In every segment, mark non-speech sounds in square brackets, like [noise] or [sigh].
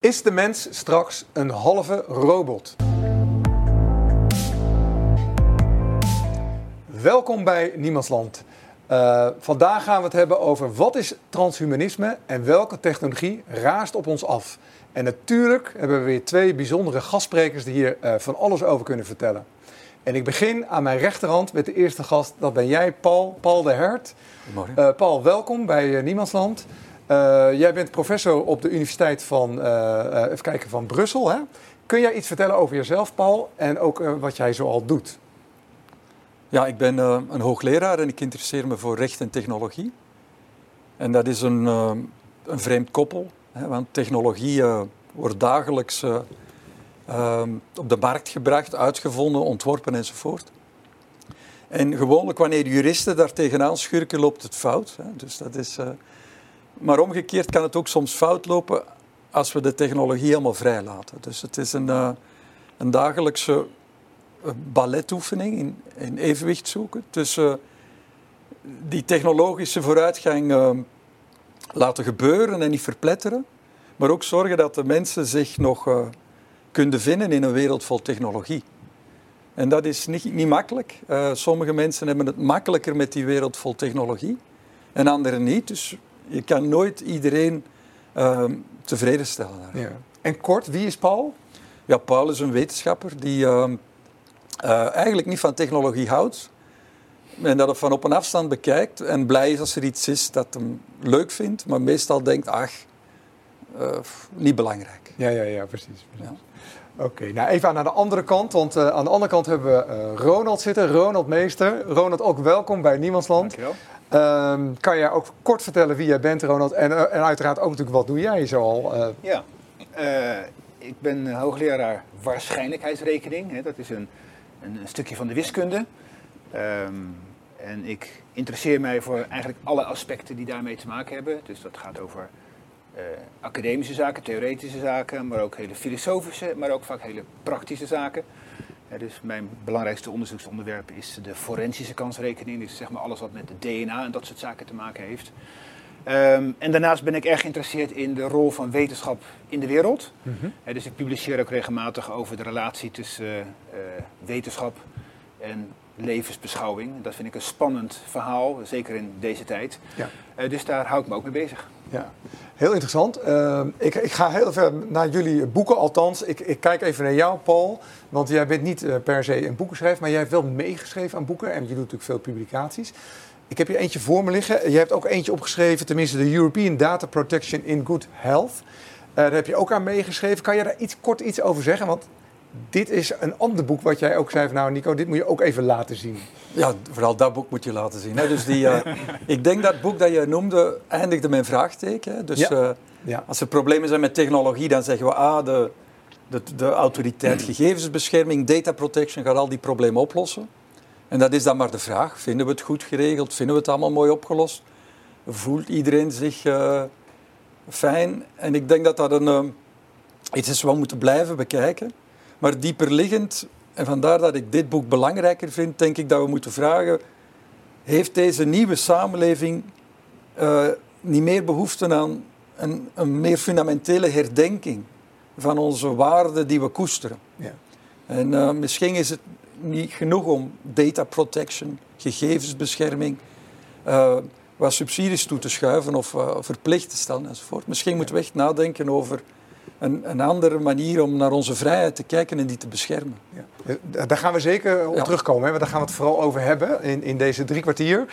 Is de mens straks een halve robot? Welkom bij Niemandsland. Uh, vandaag gaan we het hebben over wat is transhumanisme en welke technologie raast op ons af. En natuurlijk hebben we weer twee bijzondere gastsprekers die hier uh, van alles over kunnen vertellen. En ik begin aan mijn rechterhand met de eerste gast. Dat ben jij, Paul, Paul de Hert. Uh, Paul, welkom bij Niemandsland. Uh, jij bent professor op de Universiteit van, uh, uh, even kijken, van Brussel. Hè? Kun jij iets vertellen over jezelf, Paul, en ook wat jij zoal doet? Ja, ik ben een hoogleraar en ik interesseer me voor recht en technologie. En dat is een, een vreemd koppel, hè, want technologie wordt dagelijks op de markt gebracht, uitgevonden, ontworpen enzovoort. En gewoonlijk wanneer juristen daar tegenaan schurken, loopt het fout. Hè. Dus dat is maar omgekeerd kan het ook soms fout lopen als we de technologie helemaal vrij laten. Dus het is een, uh, een dagelijkse eh, baletoefening in, in evenwicht zoeken tussen die technologische vooruitgang uh, laten gebeuren en niet verpletteren, maar ook zorgen dat de mensen zich nog kunnen vinden in een wereld vol technologie. En dat is niet, niet makkelijk. sommige mensen hebben het makkelijker met die wereld vol technologie en anderen niet. Dus je kan nooit iedereen uh, tevreden stellen. Ja. En kort, wie is Paul? Ja, Paul is een wetenschapper die uh, uh, eigenlijk niet van technologie houdt. En dat het van op een afstand bekijkt en blij is als er iets is dat hem leuk vindt, maar meestal denkt, ach, eh, niet belangrijk. Ja, ja, ja, precies. Ja. Oké, nou even naar de andere kant, want uh, aan de andere kant hebben we uh, Ronald zitten, Ronald Meester. Ronald, ook welkom bij Niemandsland. Dankjewel. Um, kan jij ook kort vertellen wie jij bent, Ronald? En, uh, en uiteraard ook natuurlijk, wat doe jij zoal? Uh... Ja, uh, ik ben hoogleraar waarschijnlijkheidsrekening. Hè, dat is een, een, stukje van de wiskunde. Um, en ik interesseer mij voor eigenlijk alle aspecten die daarmee te maken hebben. Dus dat gaat over academische zaken, theoretische zaken, maar ook hele filosofische, maar ook vaak hele praktische zaken dus mijn belangrijkste onderzoeksonderwerp is de forensische kansrekening. Dus zeg maar alles wat met de DNA en dat soort zaken te maken heeft. Um, en daarnaast ben ik erg geïnteresseerd in de rol van wetenschap in de wereld. Mm -hmm. dus ik publiceer ook regelmatig over de relatie tussen uh, uh, wetenschap en levensbeschouwing. Dat vind ik een spannend verhaal, zeker in deze tijd. Ja. Uh, dus daar hou ik me ook mee bezig. Ja, heel interessant. Uh, ik, ik, ga heel even naar jullie boeken, althans. Ik, ik, kijk even naar jou, Paul. Want jij bent niet uh, per se een boekenschrijver, maar jij hebt wel meegeschreven aan boeken. En je doet natuurlijk veel publicaties. Ik heb hier eentje voor me liggen. Je hebt ook eentje opgeschreven, tenminste de European Data Protection in Good Health. Daar heb je ook aan meegeschreven. Kan je daar iets, kort iets over zeggen? Want dit is een ander boek wat jij ook zei van nou Nico, dit moet je ook even laten zien. Ja, vooral dat boek moet je laten zien. Hè. Dus die, uh, [laughs] ik denk dat boek dat je noemde eindigde met een vraagteken. Dus ja. Uh, ja. als er problemen zijn met technologie, dan zeggen we ah, de, de, de autoriteit [clears throat] gegevensbescherming, data protection gaat al die problemen oplossen. En dat is dan maar de vraag. Vinden we het goed geregeld? Vinden we het allemaal mooi opgelost? Voelt iedereen zich uh, fijn? En ik denk dat dat een, iets is wat we moeten blijven bekijken. Maar dieper liggend, en vandaar dat ik dit boek belangrijker vind, denk ik dat we moeten vragen: heeft deze nieuwe samenleving uh, niet meer behoefte aan een, een, meer fundamentele herdenking van onze waarden die we koesteren? Ja. En uh, misschien is het niet genoeg om data protection, gegevensbescherming, uh, wat subsidies toe te schuiven of verplicht te stellen enzovoort. Misschien moeten we echt nadenken over een, een, andere manier om naar onze vrijheid te kijken en die te beschermen. Ja. Daar gaan we zeker op terugkomen, hè, want daar gaan we het vooral over hebben in, in deze drie kwartier.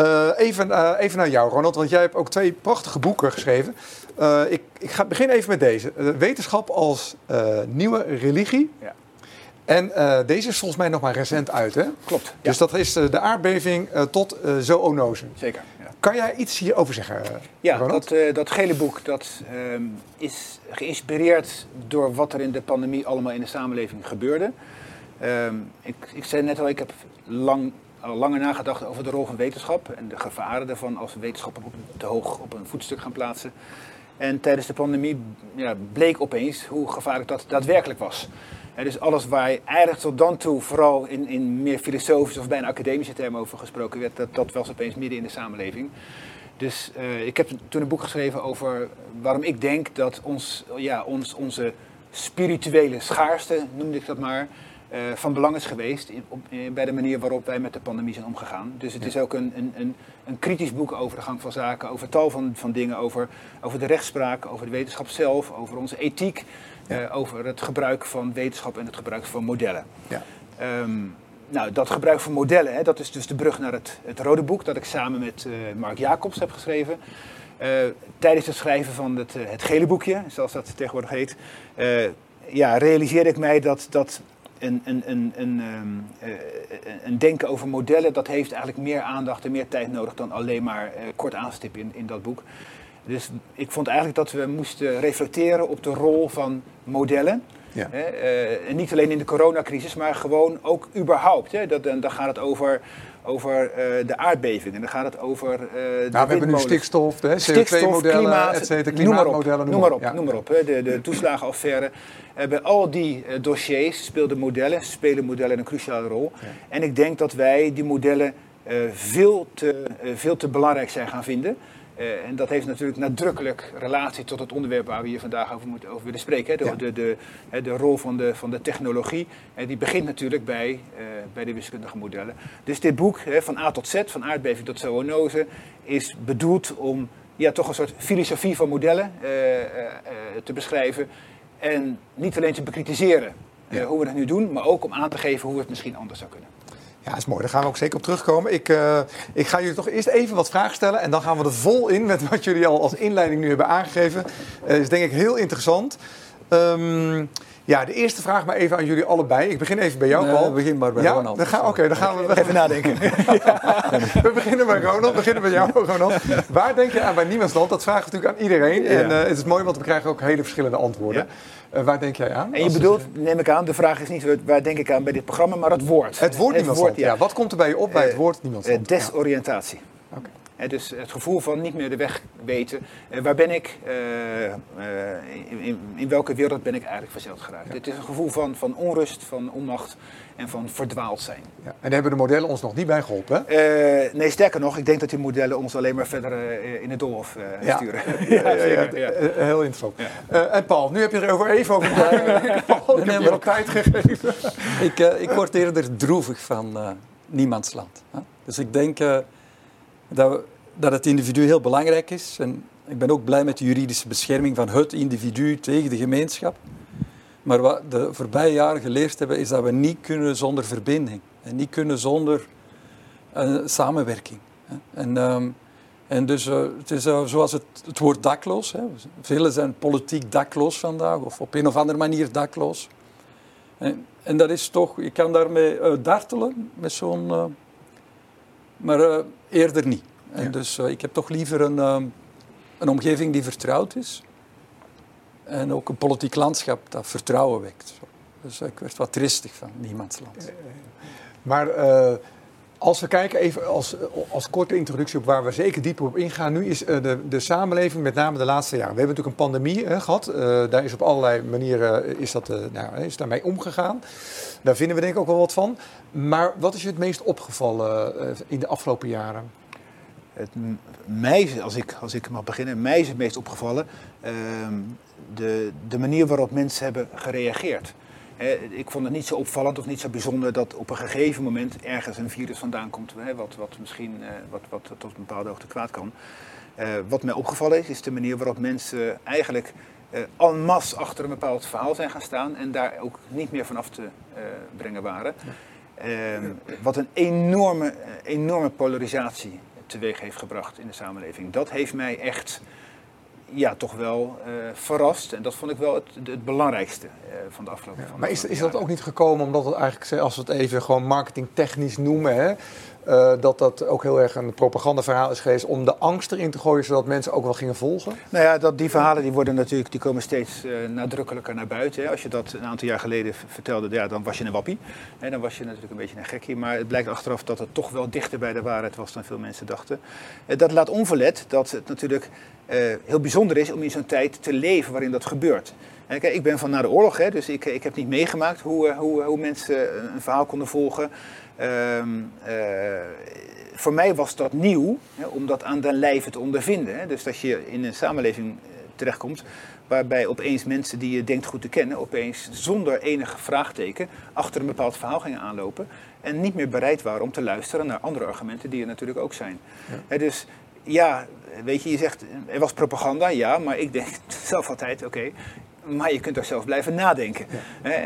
Uh, even, uh, even naar jou, Ronald, want jij hebt ook twee prachtige boeken geschreven. Uh, ik, ik ga begin even met deze. wetenschap als nieuwe religie. Ja. En deze is volgens mij nog maar recent uit, hè? Klopt. Dus dat is de aardbeving tot zoonose. Zeker. Kan jij iets hierover zeggen? Ja, dat, uh, dat gele boek dat, uh, is geïnspireerd door wat er in de pandemie allemaal in de samenleving gebeurde. Uh, ik, ik zei net al, ik heb lang, al langer nagedacht over de rol van wetenschap en de gevaren daarvan als we wetenschap te hoog op een voetstuk gaan plaatsen. En tijdens de pandemie ja, bleek opeens hoe gevaarlijk dat daadwerkelijk was. En dus alles waar eigenlijk tot dan toe vooral in, in meer filosofische of bijna academische termen over gesproken werd, dat, dat was opeens midden in de samenleving. Dus ik heb toen een boek geschreven over waarom ik denk dat ons, ja, ons, onze spirituele schaarste, noemde ik dat maar, uh, van belang is geweest in, op, bij de manier waarop wij met de pandemie zijn omgegaan. Dus het is ook een, een, een, een, kritisch boek over de gang van zaken, over tal van, van dingen, over, over de rechtspraak, over de wetenschap zelf, over onze ethiek, uh, over het gebruik van wetenschap en het gebruik van modellen. Ja. Um, nou, dat gebruik van modellen, hè, dat is dus de brug naar het, het rode boek dat ik samen met uh, Mark Jacobs heb geschreven. Uh, tijdens het schrijven van het, het gele boekje, zoals dat tegenwoordig heet, ja, realiseerde ik mij dat, dat een, een, een, een, ehm, eh, een denken over modellen, dat heeft eigenlijk meer aandacht en meer tijd nodig dan alleen maar kort aanstippen in, in dat boek. Dus ik vond eigenlijk dat we moesten reflecteren op de rol van modellen. Ja. Hè, uh, en niet alleen in de coronacrisis, maar gewoon ook überhaupt. Hè. Dat, dan gaat het over over uh, de aardbevingen. Dan gaat het over uh, de nou, we hebben nu stikstof, CO2-modellen, klimaat, klimaatmodellen, noem maar op. Noem maar op, noem maar op de, de toeslagenaffaire. Bij al die dossiers speelden modellen, spelen modellen een cruciale rol. En ik denk dat wij die modellen veel, te, veel te belangrijk zijn gaan vinden. Uh, en dat heeft natuurlijk nadrukkelijk relatie tot het onderwerp waar we hier vandaag over, moeten, over willen spreken. Hè. De, de, de, de, rol van de, van de technologie. Uh, die begint natuurlijk bij, uh, bij de wiskundige modellen. Dus dit boek, hè, van A tot Z, van aardbeving tot zoonose, is bedoeld om ja, toch een soort filosofie van modellen te beschrijven. En niet alleen te bekritiseren hoe we dat nu doen, maar ook om aan te geven hoe we het misschien anders zou kunnen. Ja, dat is mooi. Daar gaan we ook zeker op terugkomen. Ik, uh, ik ga jullie toch eerst even wat vragen stellen. En dan gaan we er vol in met wat jullie al als inleiding nu hebben aangegeven. Dat uh, is denk ik heel interessant. Um, ja, de eerste vraag maar even aan jullie allebei. Ik begin even bij jou, Paul. Nee, begin maar bij ja? Ronald. Oké, okay, dan gaan we even [laughs] nadenken. [laughs] ja, we beginnen bij Ronald. We beginnen bij jou, Ronald. Waar denk je aan bij Niemandsland? Dat vragen we natuurlijk aan iedereen. Ja. En uh, het is mooi, want we krijgen ook hele verschillende antwoorden. Uh, waar denk jij aan? En je bedoelt, neem ik aan, de vraag is niet waar denk ik aan bij dit programma, maar het woord. Het woord Niemandsland, ja. Wat komt er bij je op bij het eh, woord Niemandsland? desoriëntatie. Oké dus het gevoel van niet meer de weg weten. Uh, waar ben ik? Uh, in, in, welke wereld ben ik eigenlijk verzeild geraakt? Het is een gevoel van, van onrust, van onmacht en van verdwaald zijn. Ja. En hebben de modellen ons nog niet bij geholpen? nee, sterker nog, ik denk dat die modellen ons alleen maar verder in het doolhof ja. sturen. ja, ja, [laughs] heel interessant. en Paul, nu heb je er over even over Paul, ik heb je al tijd gegeven. ik, ik word eerder droevig van niemandsland. Dus ik denk dat, dat het individu heel belangrijk is. En ik ben ook blij met de juridische bescherming van het individu tegen de gemeenschap. Maar wat de voorbije jaren geleerd hebben, is dat we niet kunnen zonder verbinding. En niet kunnen zonder uh, samenwerking. En, um, en dus uh, het is uh, zoals het, het woord dakloos. Hè. Velen zijn politiek dakloos vandaag, of op een of andere manier dakloos. En, en dat is toch, je kan daarmee dartelen met zo'n maar eerder niet. En dus ik heb toch liever een, uh, een omgeving die vertrouwd is. En ook een politiek landschap dat vertrouwen wekt. Dus ik werd wat tristig van niemandsland. Maar als we kijken, even als, als korte introductie op waar we zeker dieper op ingaan nu, is de, de samenleving, met name de laatste jaren. We hebben natuurlijk een pandemie hè, gehad. daar is op allerlei manieren is dat, nou, is daarmee omgegaan. Daar vinden we denk ik ook wel wat van. Maar wat is je het meest opgevallen eh, in de afgelopen jaren? Het, mij, als ik, als ik mag beginnen, mij is het meest opgevallen uh, de, de manier waarop mensen hebben gereageerd. ik vond het niet zo opvallend of niet zo bijzonder dat op een gegeven moment ergens een virus vandaan komt, wat, wat misschien uh, wat, wat tot een bepaalde hoogte kwaad kan. Uh, wat mij opgevallen is, is de manier waarop mensen eigenlijk uh, en achter een bepaald verhaal zijn gaan staan en daar ook niet meer vanaf te uh, brengen waren. Uh, wat een enorme, enorme polarisatie teweeg heeft gebracht in de samenleving. Dat heeft mij echt ja, toch wel uh, verrast. En dat vond ik wel het, het belangrijkste uh, van de afgelopen ja, Maar is, is dat ook niet gekomen omdat het eigenlijk, als we het even gewoon marketingtechnisch noemen, hè, uh, dat dat ook heel erg een propagandaverhaal is geweest om de angst erin te gooien, zodat mensen ook wel gingen volgen? Nou ja, dat, die verhalen die worden natuurlijk, die komen steeds uh, nadrukkelijker naar buiten. Hè. Als je dat een aantal jaar geleden vertelde, ja, dan was je een wappie. En dan was je natuurlijk een beetje een gekkie. Maar het blijkt achteraf dat het toch wel dichter bij de waarheid was dan veel mensen dachten. Uh, dat laat onverlet dat het natuurlijk heel bijzonder is om in zo'n tijd te leven waarin dat gebeurt. ik ben van na de oorlog, hè, dus ik, ik heb niet meegemaakt hoe, hoe, hoe mensen een verhaal konden volgen. Um, voor mij was dat nieuw, hè, om dat aan den lijve te ondervinden. Hè. Dus dat je in een samenleving eh, terechtkomt waarbij opeens mensen die je denkt goed te kennen, opeens zonder enige vraagteken achter een bepaald verhaal gingen aanlopen en niet meer bereid waren om te luisteren naar andere argumenten die er natuurlijk ook zijn. Hè, dus ja, weet je, je zegt er was propaganda, ja, maar ik denk [laughs] zelf altijd, oké, maar je kunt er zelf blijven nadenken.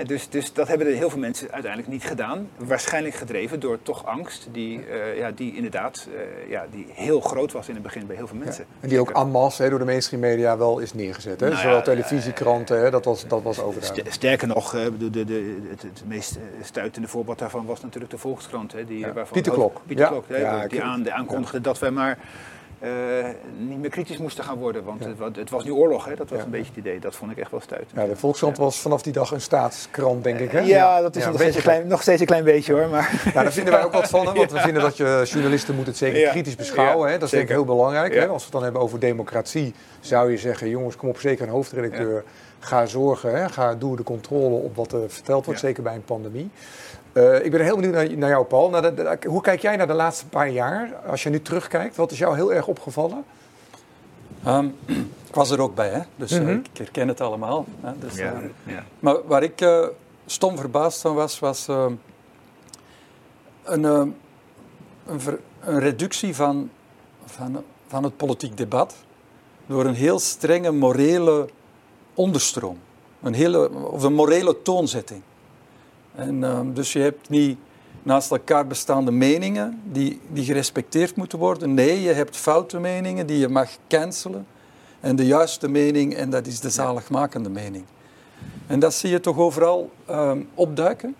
dus, dus dat hebben er heel veel mensen uiteindelijk niet gedaan. Waarschijnlijk gedreven door toch angst, die, uh, ja, die inderdaad uh, ja, die heel groot was in het begin bij heel veel mensen. En die ook en masse door de mainstream media wel is neergezet. Hè? Nou Zowel televisiekranten, dat was, dat was overduidelijk. Sterker nog, de, de, de, het, het, meest stuitende voorbeeld daarvan was natuurlijk de Volkskrant. Hè, die, waarvan Pieter Klok. Pieter Klok, hè, die aan, aankondigde dat wij maar uh, niet meer kritisch moesten gaan worden. Want het, het, was nu oorlog, hè? dat was een beetje het idee. Dat vond ik echt wel stuit. Ja, de Volkskrant was vanaf die dag een staatskrant, denk ik. Hè? Ja, dat is nog, steeds een klein, nog steeds een klein beetje hoor. Maar... Ja, daar vinden wij ook wat van. Hè? Want we [laughs] vinden dat je journalisten moet het zeker kritisch beschouwen. Hè? Dat is denk ik heel belangrijk. Hè? Als we het dan hebben over democratie, zou je zeggen: jongens, kom op zeker een hoofdredacteur. Ga zorgen, hè? ga, doe de controle op wat er verteld wordt, zeker bij een pandemie. Uh, ik ben heel benieuwd naar, naar jou, Paul. Naar de, hoe kijk jij naar de laatste paar jaar? Als je nu terugkijkt, wat is jou heel erg opgevallen? Um, [clears throat] ik was er ook bij, hè? dus mm -hmm. uh, ik herken het allemaal. Hè? Dus, ja, uh, ja. Maar waar ik uh, stom verbaasd van was, was ehm, een, een, ver, een, reductie van, van, van het politiek debat door een heel strenge morele onderstroom. Een hele, of een morele toonzetting. En, um, dus je hebt niet naast elkaar bestaande meningen die, die gerespecteerd moeten worden. Nee, je hebt foute meningen die je mag cancelen. En de juiste mening, en dat is de zaligmakende mening. En dat zie je toch overal um, opduiken.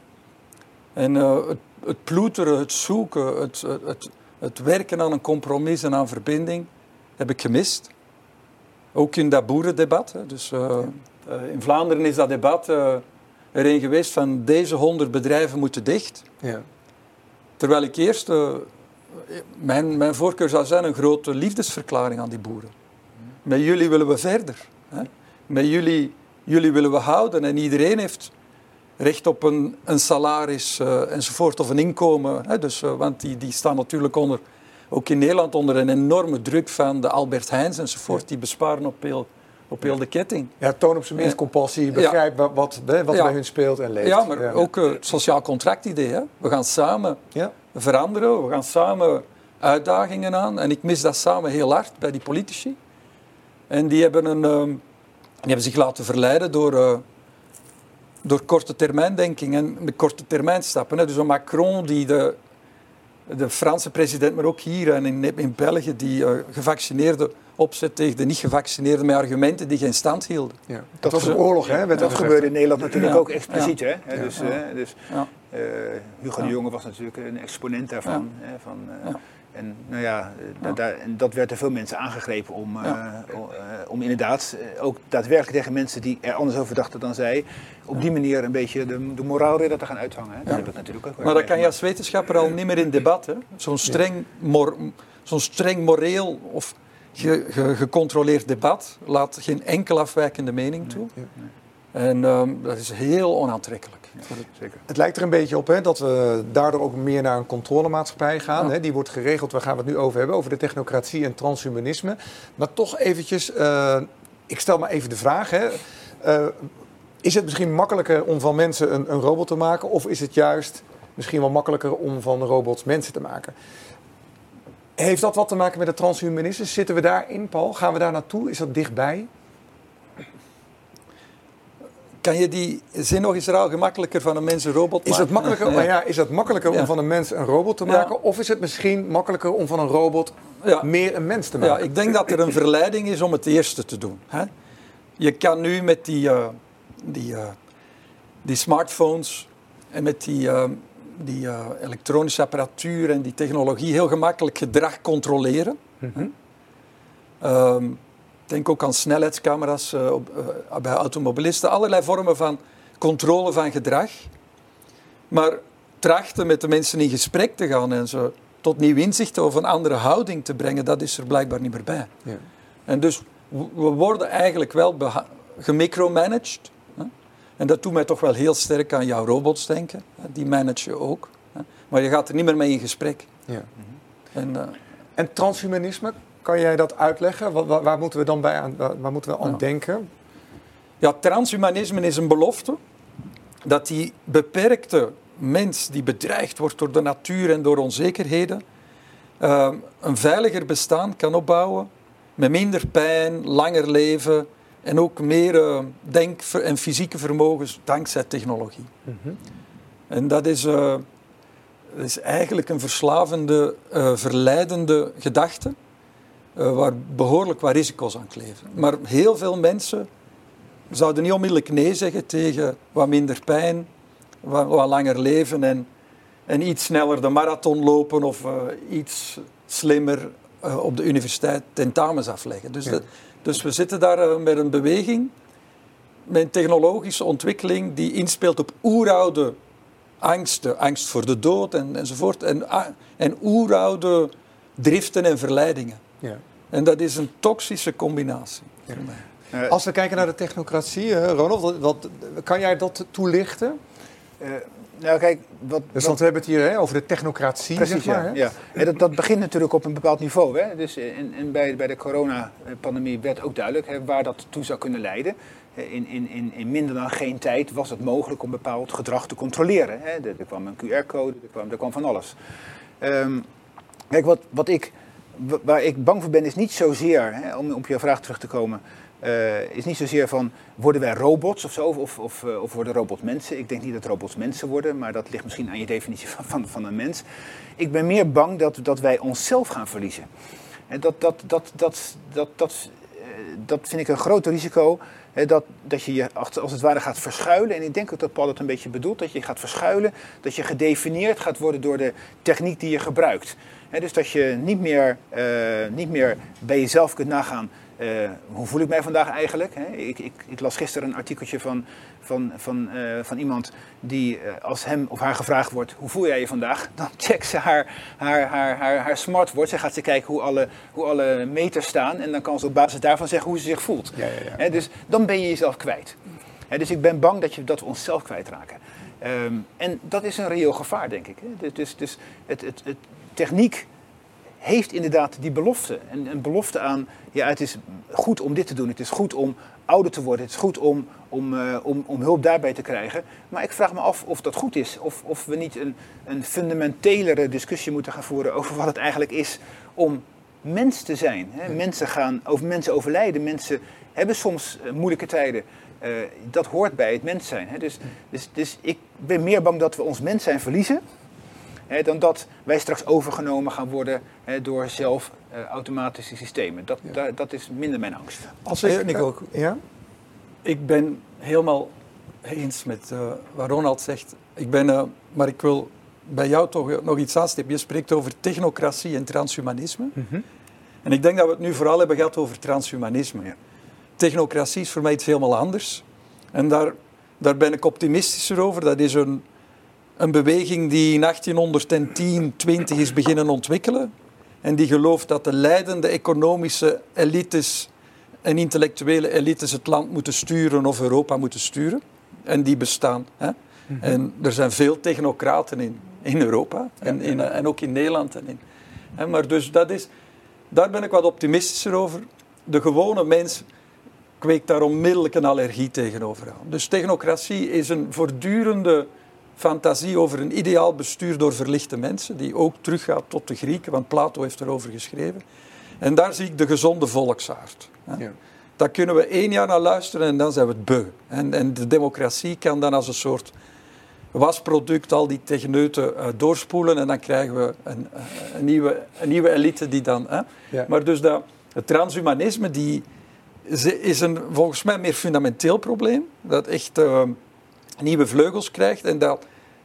En uh, het, het, ploeteren, het zoeken, het, het, het, werken aan een compromis en aan verbinding heb ik gemist. Ook in dat boerendebat. Dus, uh, uh, in Vlaanderen is dat debat er een geweest van deze honderd bedrijven moeten dicht. Ja. Terwijl ik eerst, uh, mijn, mijn voorkeur zou zijn een grote liefdesverklaring aan die boeren. Met jullie willen we verder. Hè? Met jullie, jullie willen we houden en iedereen heeft recht op een, een salaris uh, enzovoort of een inkomen. Hè? Dus, uh, want die, die staan natuurlijk onder, ook in Nederland onder een enorme druk van de Albert Heijns enzovoort. Die besparen op heel op heel de ketting. Ja, toon op zijn minst compassie, begrijp wat, wat, wat bij hun speelt en leeft. Ja, maar ook uh, het sociaal contractidee. Hè? We gaan samen veranderen, we gaan samen uitdagingen aan. En ik mis dat samen heel hard bij die politici. En die hebben, een, uh, die hebben zich laten verleiden door, uh, door korte termijndenking en de korte termijn stappen. Hè? Dus een Macron die de, de Franse president, maar ook hier en in, in België, die gevaccineerden opzet tegen de niet-gevaccineerden met argumenten die geen stand hielden. Ja. Dat, was een oorlog, hè? dat gezegd. gebeurde in Nederland natuurlijk ook expliciet. Hè? Dus, uh, dus uh, Hugo de Jonge was natuurlijk een exponent daarvan. Hè, van, uh, en, nou ja, daar, en dat werd er veel mensen aangegrepen om, om inderdaad ook daadwerkelijk tegen mensen die er anders over dachten dan zij, op die manier een beetje de, de moraalridder te gaan uithangen. Hè? Dat heb ik natuurlijk ook Maar dat kan je als wetenschapper al niet meer in debat. Zo'n streng, mor, zo'n streng moreel of ge, ge, gecontroleerd debat laat geen enkel afwijkende mening toe. En um, dat is heel onaantrekkelijk. Zeker. Het lijkt er een beetje op hè, dat we daardoor ook meer naar een controlemaatschappij gaan. Hè. Die wordt geregeld, waar gaan we het nu over hebben, over de technocratie en transhumanisme. Maar toch eventjes, uh, ik stel maar even de vraag. Hè. Uh, is het misschien makkelijker om van mensen een, een robot te maken? Of is het juist misschien wel makkelijker om van robots mensen te maken? Heeft dat wat te maken met de transhumanisme? Zitten we daarin, Paul? Gaan we daar naartoe? Is dat dichtbij? Kan je die zin nog eens raal gemakkelijker van een mens een robot maken? Is het makkelijker, ja. ja is het makkelijker om van een mens een robot te maken? Ja. Of is het misschien makkelijker om van een robot meer een mens te maken? Ja, ik denk dat er een verleiding is om het eerste te doen. Hè? Je kan nu met die, uh, die, uh, die smartphones en met die... Uh, die elektronische apparatuur en die technologie heel gemakkelijk gedrag controleren. Mm -hmm. um, denk ook aan snelheidscamera's uh, op, uh, bij automobilisten. Allerlei vormen van controle van gedrag. Maar trachten met de mensen in gesprek te gaan en ze tot nieuw inzicht of een andere houding te brengen, dat is er blijkbaar niet meer bij. Ja. En dus we worden eigenlijk wel gemicromanaged. En dat doet mij toch wel heel sterk aan jouw robots denken. Die manage je ook. Maar je gaat er niet meer mee in gesprek. Ja. En, en transhumanisme, kan jij dat uitleggen? Waar, waar moeten we dan bij aan, waar moeten we aan denken? Ja, transhumanisme is een belofte dat die beperkte mens die bedreigd wordt door de natuur en door onzekerheden, uh, een veiliger bestaan kan opbouwen met minder pijn, langer leven en ook meer uh, denk- en fysieke vermogens dankzij technologie. Mhm. En dat is, uh, is eigenlijk een verslavende, verleidende gedachte waar behoorlijk wat risico's aan kleven. Maar heel veel mensen zouden niet onmiddellijk nee zeggen tegen wat minder pijn, wat, wat langer leven en, en iets sneller de marathon lopen of uh, iets slimmer uh, op de universiteit tentamens afleggen. Dus, dus we zitten daar met een beweging, met een technologische ontwikkeling die inspeelt op oeroude angsten, angst voor de dood en, enzovoort, en, en oeroude driften en verleidingen. Ja. En dat is een toxische combinatie. Ja. Als we kijken naar de technocratie, Ronald, wat, kan jij dat toelichten? Uh, nou, kijk, wat, dus want we hebben het hier hè, over de technocratie, precies, zeg maar. Ja, ja. dat, dat begint natuurlijk op een bepaald niveau. Hè. Dus en, en bij, bij de coronapandemie werd ook duidelijk hè, waar dat toe zou kunnen leiden. In, in, in, in minder dan geen tijd was het mogelijk om bepaald gedrag te controleren. Hè. Er, er kwam een QR-code, er kwam, er kwam van alles. Um, kijk, wat, wat ik, waar ik bang voor ben is niet zozeer, hè, om op je vraag terug te komen... Uh, is niet zozeer van worden wij robots of zo, of, of, uh, of worden robots mensen. Ik denk niet dat robots mensen worden, maar dat ligt misschien aan je definitie van, van, van een mens. Ik ben meer bang dat, dat wij onszelf gaan verliezen. En dat, dat, dat, dat, dat, dat, uh, dat vind ik een groot risico. Dat, dat je je als het ware gaat verschuilen. En ik denk ook dat Paul het een beetje bedoelt. Dat je gaat verschuilen. Dat je gedefinieerd gaat worden door de techniek die je gebruikt. Dus dat je niet meer, niet meer bij jezelf kunt nagaan uh, hoe voel ik mij vandaag eigenlijk? Ik, ik, ik, las gisteren een artikeltje van, van, van, uh, van iemand die als hem of haar gevraagd wordt, hoe voel jij je vandaag? [laughs] Dan checkt ze haar, haar, haar, haar, haar smartwatch. Ze gaat ze kijken hoe alle, hoe alle meters staan en dan kan ze op basis daarvan zeggen hoe ze zich voelt. Ja, ja, ja. Dus dan ben je jezelf kwijt. Dus ik ben bang dat, je, dat we onszelf kwijtraken. Um, en dat is een reëel gevaar, denk ik. Dus, dus, dus het, het, het techniek heeft inderdaad die belofte. En een belofte aan, ja, het is goed om dit te doen. Het is goed om ouder te worden. Het is goed om, om, uh, om, om hulp daarbij te krijgen. Maar ik vraag me af of dat goed is. Of, of we niet een, een fundamentelere discussie moeten gaan voeren over wat het eigenlijk is om mens te zijn. Hè? Mensen gaan over mensen overlijden. Mensen hebben soms uh, moeilijke tijden. Uh, dat hoort bij het mens zijn. Hè? Dus, dus, dus ik ben meer bang dat we ons mens zijn verliezen dan dat wij straks overgenomen gaan worden door zelf uh, automatische systemen. Dat, dat is minder mijn angst. Als ik, ik ook. Ja? Ik ben helemaal eens met uh, wat Ronald zegt. Ik ben, uh, maar ik wil bij jou toch nog iets aanstippen. Je spreekt over technocratie en transhumanisme. Mm -hmm. En ik denk dat we het nu vooral hebben gehad over transhumanisme. Ja. Technocratie is voor mij iets helemaal anders. En daar, daar ben ik optimistischer over. Dat is een, een beweging die in 1810, 20 is beginnen ontwikkelen. En die gelooft dat de leidende economische elites en intellectuele elites het land moeten sturen of Europa moeten sturen. En die bestaan. Hè? Mhm. En er zijn veel technocraten in, in Europa en, in, en ook in Nederland. En in, hè? Maar dus dat is, daar ben ik wat optimistischer over. De gewone mens kweekt daar onmiddellijk een allergie tegenover aan. Dus technocratie is een voortdurende fantasie over een ideaal bestuur door verlichte mensen, die ook teruggaat tot de Grieken, want Plato heeft erover geschreven. En daar zie ik de gezonde volksaard. Ja. Daar kunnen we één jaar naar luisteren en dan zijn we het beu. En, en de democratie kan dan als een soort wasproduct al die techneuten uh, doorspoelen en dan krijgen we een, uh, een, nieuwe, een nieuwe elite die dan... Hè? Ja. Maar dus dat, het transhumanisme die, is een, volgens mij meer fundamenteel probleem. Dat echt... Uh, nieuwe vleugels krijgt en dat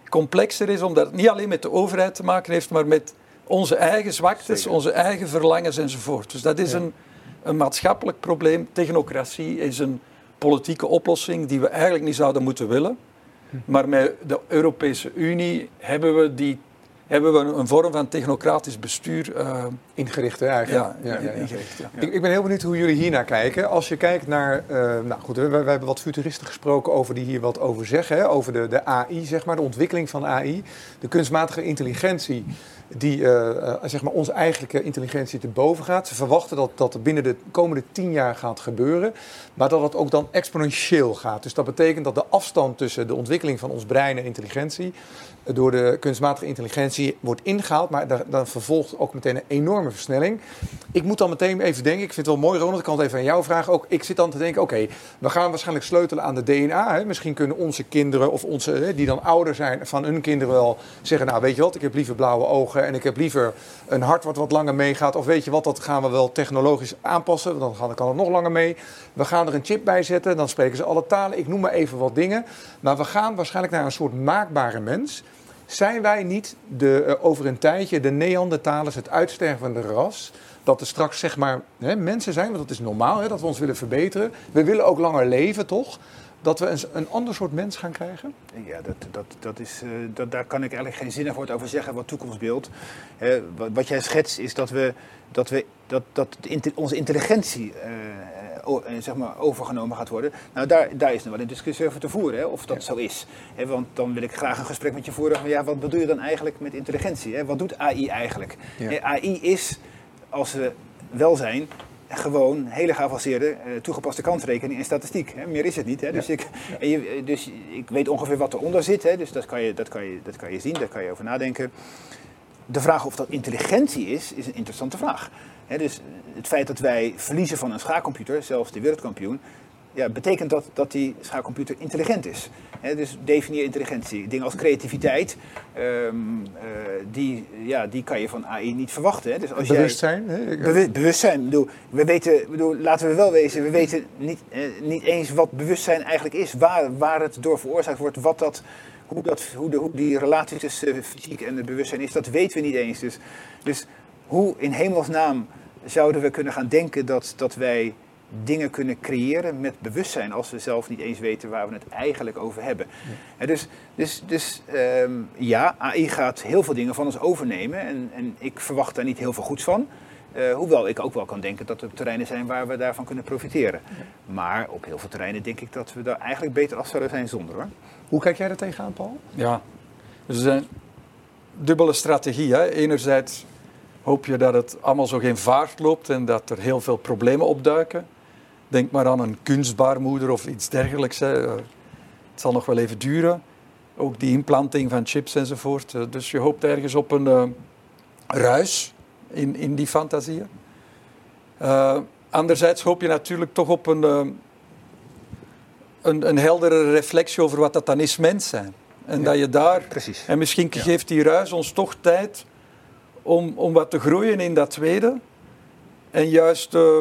complexer is, omdat het niet alleen met de overheid te maken heeft, maar met onze eigen zwaktes, onze eigen verlangens enzovoort. Dus dat is een, een maatschappelijk probleem. Technocratie is een politieke oplossing die we eigenlijk niet zouden moeten willen. Hm. Maar met de Europese Unie hebben we, die, hebben we een vorm van technocratisch bestuur uh, ingericht eigenlijk. Ja, ja, ja, ingericht, ik, ik, ben heel benieuwd hoe jullie hier naar kijken. Als je kijkt naar, uh, nou goed, we, we, hebben wat futuristen gesproken over die hier wat over zeggen. Hè, over de, de AI, zeg maar, de ontwikkeling van AI. De kunstmatige intelligentie die uh, zeg maar onze eigenlijke intelligentie te boven gaat. Ze verwachten dat dat binnen de komende tien jaar gaat gebeuren, maar dat het ook dan exponentieel gaat. Dus dat betekent dat de afstand tussen de ontwikkeling van ons brein en intelligentie door de kunstmatige intelligentie wordt ingehaald, maar dan vervolgt ook meteen een enorme versnelling. Ik moet dan meteen even denken, ik vind het wel mooi Ronald, ik kan het even aan jou vragen ook. Ik zit dan te denken, oké, we gaan waarschijnlijk sleutelen aan de DNA. Hè. Misschien kunnen onze kinderen of onze, die dan ouder zijn van hun kinderen wel zeggen, nou weet je wat, ik heb liever blauwe ogen en ik heb liever een hart wat wat langer meegaat. Of weet je wat, dat gaan we wel technologisch aanpassen, dan kan het nog langer mee. We gaan er een chip bij zetten, dan spreken ze alle talen. Ik noem maar even wat dingen. Maar we gaan waarschijnlijk naar een soort maakbare mens. Zijn wij niet de, uh, over een tijdje de Neandertalers, het uitstervende ras, dat er straks zeg maar hè, mensen zijn, want dat is normaal, hè, dat we ons willen verbeteren. We willen ook langer leven, toch? Dat we een, een ander soort mens gaan krijgen? Ja, dat, dat, dat is, uh, dat, daar kan ik eigenlijk geen zinnig woord over zeggen wat toekomstbeeld. wat, jij schetst is dat, we, dat, we, dat, dat onze intelligentie eh, zeg maar, overgenomen gaat worden. Nou, daar, daar is nog wel een discussie over te voeren, hè, of dat zo is. Hè, want dan wil ik graag een gesprek met je voeren van, ja, wat bedoel je dan eigenlijk met intelligentie? Hè? Wat doet AI eigenlijk? AI is, als we wel zijn, gewoon hele geavanceerde, uh, toegepaste kansrekening en statistiek. Hè? Meer is het niet. Hè? Dus, ik, en je, dus ik weet ongeveer wat eronder zit. Hè? Dus dat kan, je, dat, kan je, dat kan je zien, daar kan je over nadenken. De vraag of dat intelligentie is, is een interessante vraag dus het feit dat wij verliezen van een schaakcomputer, zelfs de wereldkampioen, ja, betekent dat dat die schaakcomputer intelligent is. dus definieer intelligentie. Dingen als creativiteit, um, uh, die, ja, die kan je van AI niet verwachten. Dus als bewustzijn? Jij, bewustzijn. Bedoel, we weten, bedoel, laten we wel wezen, we weten niet, eh, niet eens wat bewustzijn eigenlijk is. Waar, waar het door veroorzaakt wordt, wat dat, hoe, dat, hoe, de, hoe die relatie tussen fysiek en het bewustzijn is, dat weten we niet eens. Dus, dus hoe in hemelsnaam zouden we kunnen gaan denken dat, dat wij dingen kunnen creëren met bewustzijn als we zelf niet eens weten waar we het eigenlijk over hebben. Ja. dus dus, dus um, ja, AI gaat heel veel dingen van ons overnemen en, en ik verwacht daar niet heel veel goeds van. Uh, hoewel ik ook wel kan denken dat er terreinen zijn waar we daarvan kunnen profiteren. Ja. Maar op heel veel terreinen denk ik dat we daar eigenlijk beter af zouden zijn zonder hoor. Hoe kijk jij er tegenaan, Paul? Ja, dus er zijn dubbele strategie. Hè. Enerzijds hoop je dat het allemaal zo geen vaart loopt en dat er heel veel problemen opduiken. Denk maar aan een kunstbaarmoeder of iets dergelijks. Hè. Eh, het zal nog wel even duren. Ook die implanting van chips enzovoort. Eh, dus je hoopt ergens op een uh, ruis in, in die fantasieën. Uh, anderzijds hoop je natuurlijk toch op een, een, een, heldere reflectie over wat dat dan is mens zijn. En dat je daar... Precies. En misschien geeft die ruis ons toch tijd om, om wat te groeien in dat tweede. En juist uh,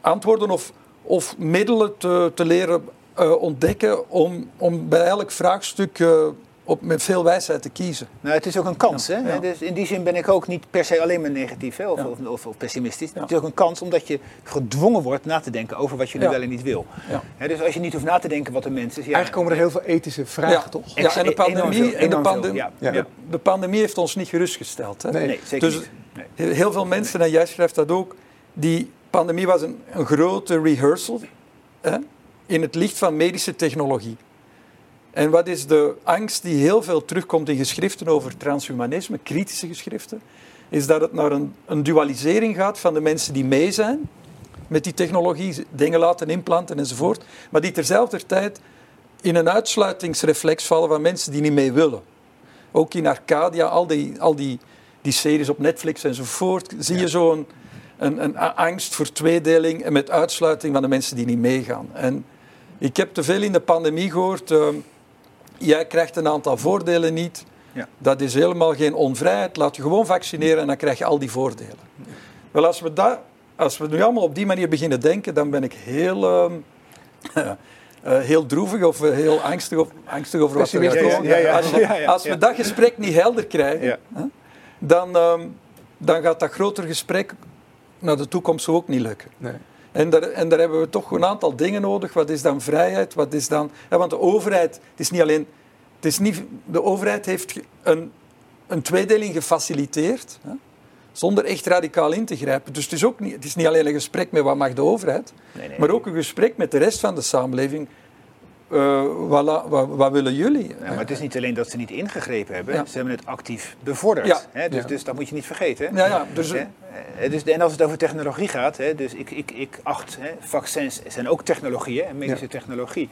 antwoorden of, of middelen te, te leren uh, ontdekken om, om bij elk vraagstuk uh, op, met veel wijsheid te kiezen. Nou, het is ook een kans. Ja, hè? Ja. Dus in die zin ben ik ook niet per se alleen maar negatief hè? Of, of, of, of, pessimistisch. Het is ook een kans omdat je gedwongen wordt na te denken over wat je nu wel en niet wil. Hè, dus als je niet hoeft na te denken wat een mens is. Eigenlijk komen er heel veel ethische vragen, toch? Ja, en de pandemie, en de, pandemie, de, de, pandemie heeft ons niet gerustgesteld. Hè? Nee, nee, zeker dus niet. Heel veel mensen, en jij schrijft dat ook, die pandemie was een, een grote rehearsal hè? in het licht van medische technologie. En wat is de angst die heel veel terugkomt in geschriften over transhumanisme, kritische geschriften, is dat het naar een, een dualisering gaat van de mensen die mee zijn met die technologie, dingen laten implanten enzovoort, maar die terzelfde tijd in een uitsluitingsreflex vallen van mensen die niet mee willen. Ook in Arcadia, al die, al die, die series op Netflix enzovoort, zie je zo'n een, een, angst voor tweedeling en met uitsluiting van de mensen die niet meegaan. En ik heb te veel in de pandemie gehoord. Uh, jij krijgt een aantal voordelen niet. Ja. Dat is helemaal geen onvrijheid. Laat je gewoon vaccineren en dan krijg je al die voordelen. Wel, als we, dat, als we nu allemaal op die manier beginnen denken, dan ben ik heel, uh, [laughs] heel droevig of heel angstig, of, angstig over wat er gaat komen. Als, we dat gesprek niet helder krijgen, dan, um, dan gaat dat groter gesprek naar de toekomst ook niet lukken. Nee. En daar, en daar hebben we toch een aantal dingen nodig. Wat is dan vrijheid? Wat is dan... Ja, want de overheid, het is niet alleen... Het is niet, de overheid heeft een, een tweedeling gefaciliteerd. Hè? zonder echt radicaal in te grijpen. Dus het is, ook niet, het is niet alleen een gesprek met wat mag de overheid, nee, nee, maar ook een gesprek met de rest van de samenleving. Uh, wat, wat, willen jullie? Ja, maar het is niet alleen dat ze niet ingegrepen hebben, ze hebben het actief bevorderd. Ja. Hè? Dus, dus, dat moet je niet vergeten. Ja, ja, dus, hè? Eh, dus, en als het over technologie gaat, hè, dus ik, ik, ik acht, hè, vaccins zijn ook technologieën, medische technologie.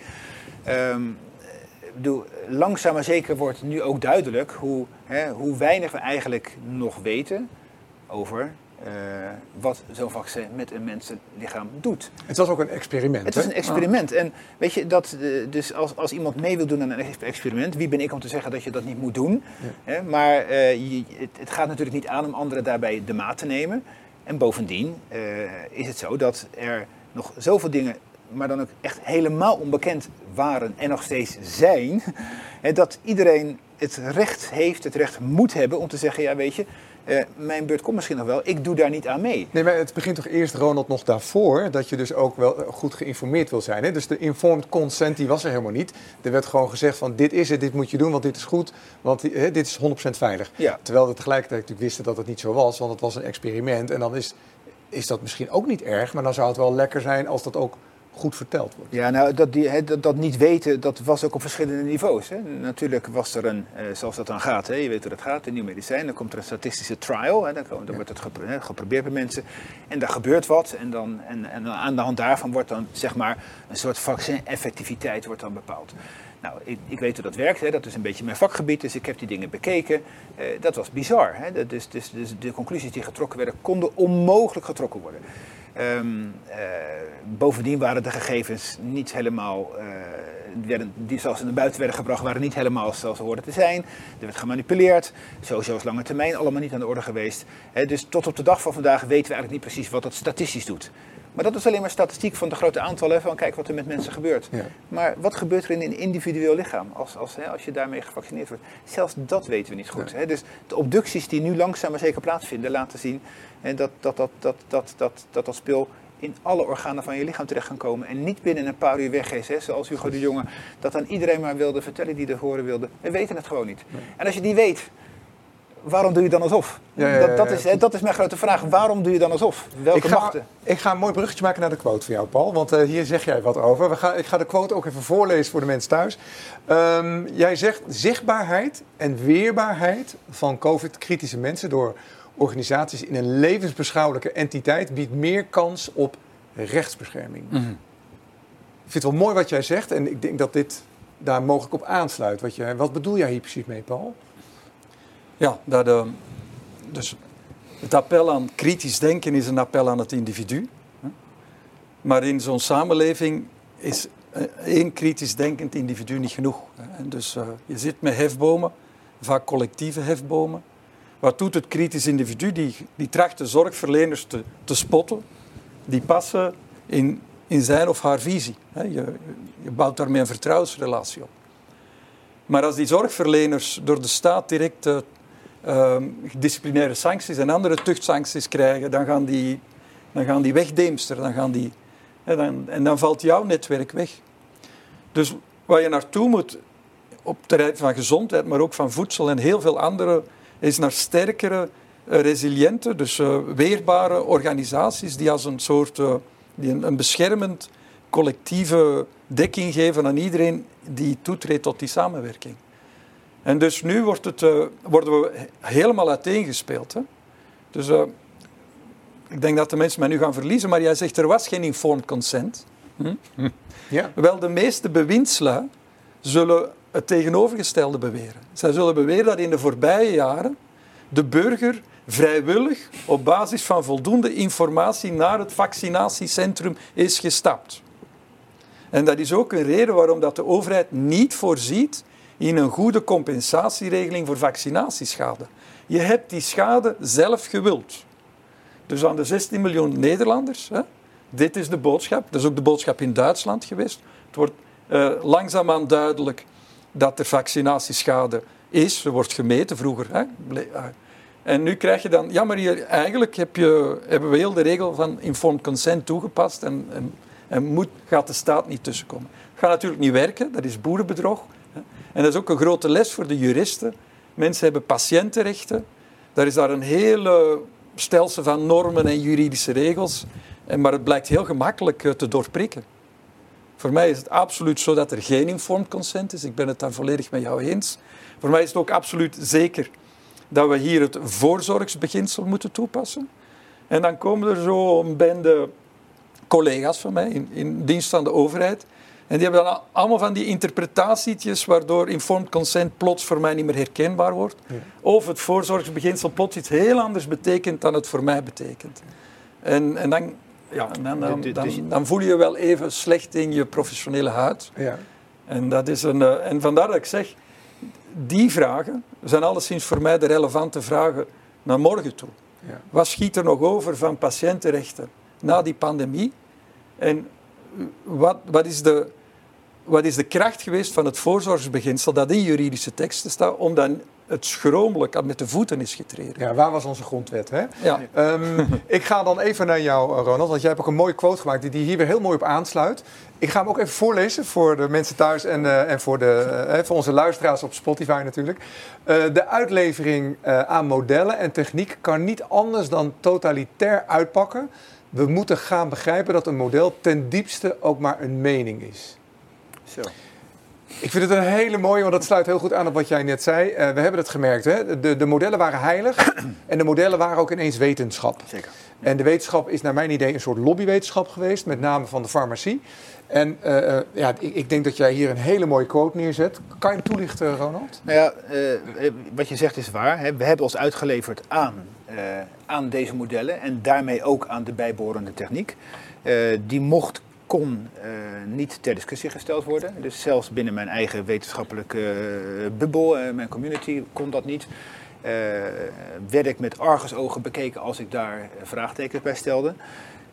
Um, bedoel, langzaam maar zeker wordt nu ook duidelijk hoe, hè, hoe weinig we eigenlijk nog weten over uh, wat zo'n vaccin met een mensenlichaam doet. Het was ook een experiment. Het was een experiment. En weet je, dat, uh, dus als, als iemand mee wil doen aan een experiment, wie ben ik om te zeggen dat je dat niet moet doen? Ja. Hè? Maar je, het, het, gaat natuurlijk niet aan om anderen daarbij de maat te nemen. En bovendien is het zo dat er nog zoveel dingen maar dan ook echt helemaal onbekend waren en nog steeds zijn, [laughs] dat iedereen het recht heeft, het recht moet hebben om te zeggen, ja weet je, uh, mijn beurt komt misschien nog wel, ik doe daar niet aan mee. Nee, maar het begint toch eerst, Ronald, nog daarvoor, dat je dus ook wel goed geïnformeerd wil zijn. Hè? Dus de informed consent, die was er helemaal niet. Er werd gewoon gezegd van, dit is het, dit moet je doen, want dit is goed, want hè, dit is 100% veilig. Ja. Terwijl we tegelijkertijd natuurlijk wisten dat het niet zo was, want het was een experiment. En dan is, is dat misschien ook niet erg, maar dan zou het wel lekker zijn als dat ook goed verteld wordt. Ja, nou, dat, die, dat, dat, niet weten, dat was ook op verschillende niveaus. Hè. Natuurlijk was er een, eh, zoals dat dan gaat, hè, je weet hoe dat gaat, een nieuw medicijn, dan komt er een statistische trial, hè, dan, dan wordt het geprobeerd bij mensen en daar gebeurt wat en, dan, en, en aan de hand daarvan wordt dan zeg maar een soort vaccin-effectiviteit wordt dan bepaald. Nou, ik, ik, weet hoe dat werkt, hè. dat is een beetje mijn vakgebied, dus ik heb die dingen bekeken. Uh, dat was bizar. Hè. Dus, dus, dus de conclusies die getrokken werden, konden onmogelijk getrokken worden. Um, uh, bovendien waren de gegevens niet helemaal, uh, werden, die zoals ze naar buiten werden gebracht, waren niet helemaal zoals ze hoorden te zijn. Er werd gemanipuleerd. Sowieso is lange termijn allemaal niet aan de orde geweest. Dus tot op de dag van vandaag weten we eigenlijk niet precies wat dat statistisch doet. Maar dat is alleen maar statistiek van de grote aantallen, van kijk wat er met mensen gebeurt. Ja. Maar wat gebeurt er in een individueel lichaam als, als, hè, als je daarmee gevaccineerd wordt? Zelfs dat weten we niet goed. Ja. Hè? Dus de obducties die nu langzaam maar zeker plaatsvinden, laten zien hè, dat, dat, dat, dat, dat, dat, dat, dat speel in alle organen van je lichaam terecht gaan komen. En niet binnen een paar uur weg is, hè, zoals Hugo de Jonge dat aan iedereen maar wilde vertellen die er horen wilde. We weten het gewoon niet. En als je die weet, waarom doe je dan alsof? Ja, ja, ja, dat, dat, is, dat is mijn grote vraag. Waarom doe je dan alsof? Welke ik ga, machten? Ik ga een mooi bruggetje maken naar de quote van jou, Paul. Want uh, hier zeg jij wat over. We gaan, ik ga de quote ook even voorlezen voor de mensen thuis. Um, jij zegt zichtbaarheid en weerbaarheid van COVID-kritische mensen door organisaties in een levensbeschouwelijke entiteit biedt meer kans op rechtsbescherming. Mm -hmm. Ik vind het wel mooi wat jij zegt en ik denk dat dit daar mogelijk op aansluit. Wat, je, wat bedoel jij hier precies mee, Paul? Ja, dat, uh, dus het appel aan kritisch denken is een appel aan het individu. Maar in zo'n samenleving is eh, één kritisch denkend individu niet genoeg. En dus uh, je zit met hefbomen, vaak collectieve hefbomen. Wat doet het kritisch individu? Die, die tracht de zorgverleners te, te spotten. Die passen in, in zijn of haar visie. Je, je bouwt daarmee een vertrouwensrelatie op. Maar als die zorgverleners door de staat direct uh, disciplinaire sancties en andere tuchtsancties krijgen, dan gaan die, dan gaan die wegdeemster. Dan gaan die, hè, dan, en dan valt jouw netwerk weg. Dus waar je naartoe moet op het terrein van gezondheid, maar ook van voedsel en heel veel andere, is naar sterkere, uh, resiliënte, dus uh, weerbare organisaties die als een soort uh, die een beschermend collectieve dekking geven aan iedereen die toetreedt tot die samenwerking. En dus nu wordt het, uh, worden we helemaal uiteengespeeld. Hè? Dus uh, ik denk dat de mensen mij nu gaan verliezen, maar jij zegt er was geen informed consent. Hm? [laughs] Ja. Wel, de meeste bewindslui zullen het tegenovergestelde beweren. Zij zullen beweren dat in de voorbije jaren de burger vrijwillig op basis van voldoende informatie naar het vaccinatiecentrum is gestapt. En dat is ook een reden waarom dat de overheid niet voorziet in een goede compensatieregeling voor vaccinatieschade. Je hebt die schade zelf gewild. Dus aan de 16 miljoen Nederlanders, hè, dit is de boodschap. Dat is ook de boodschap in Duitsland geweest. Het wordt uh, langzaamaan duidelijk dat er vaccinatieschade is. Er wordt gemeten vroeger. Hè. Eh, en nu krijg je dan, ja, maar hier, eigenlijk heb je, hebben we heel de regel van informed consent toegepast en, en, en moet, gaat de staat niet tussenkomen. Het gaat natuurlijk niet werken, dat is boerenbedrog. En dat is ook een grote les voor de juristen. Mensen hebben patiëntenrechten. Daar is daar een hele stelsel van normen en juridische regels. En, maar het blijkt heel gemakkelijk eh, te doorprikken. Voor mij is het absoluut zo dat er geen informed consent is. Ik ben het daar volledig met jou eens. Voor mij is het ook absoluut zeker dat we hier het voorzorgsbeginsel moeten toepassen. En dan komen er zo een bende collega's van mij in, in dienst van de overheid. En die hebben dan allemaal van die interpretatietjes waardoor informed consent plots voor mij niet meer herkenbaar wordt. Of het voorzorgsbeginsel plots iets heel anders betekent dan het voor mij betekent. En, en dan, ja, dan, dan, dan, dan, voel je je wel even slecht in je professionele huid. Ja. En, dat is een, eh, en vandaar dat ik zeg, die vragen zijn alleszins voor mij de relevante vragen naar morgen toe. Ja. Wat schiet er nog over van patiëntenrechten na die pandemie? En wat, wat, is de, wat is de kracht geweest van het voorzorgsbeginsel dat in juridische teksten staat, om dan het schromelijk met de voeten is getreden. Ja, waar was onze grondwet? Hè? Ja. Um, ik ga dan even naar jou, Ronald, want jij hebt ook een mooie quote gemaakt die, die hier weer heel mooi op aansluit. Ik ga hem ook even voorlezen voor de mensen thuis en, uh, en voor, de, uh, voor onze luisteraars op Spotify natuurlijk. Uh, de uitlevering aan modellen en techniek kan niet anders dan totalitair uitpakken. We moeten gaan begrijpen dat een model ten diepste ook maar een mening is. Zo. Ik vind het een hele mooie, want dat sluit heel goed aan op wat jij net zei. Uh, we hebben het gemerkt, hè? De, de modellen waren heilig [clears throat] en de modellen waren ook ineens wetenschap. Zeker. En de wetenschap is naar mijn idee een soort lobbywetenschap geweest, met name van de farmacie. En uh, ja, ik, ik, denk dat jij hier een hele mooie quote neerzet. Kan je hem toelichten, Ronald? Nou ja, uh, wat je zegt is waar. Hè? We hebben ons uitgeleverd aan, aan deze modellen en daarmee ook aan de bijbehorende techniek. die mocht kon uh, niet ter discussie gesteld worden. Dus zelfs binnen mijn eigen wetenschappelijke bubbel, uh, mijn community, kon dat niet. werd ik met argusogen bekeken als ik daar vraagtekens bij stelde.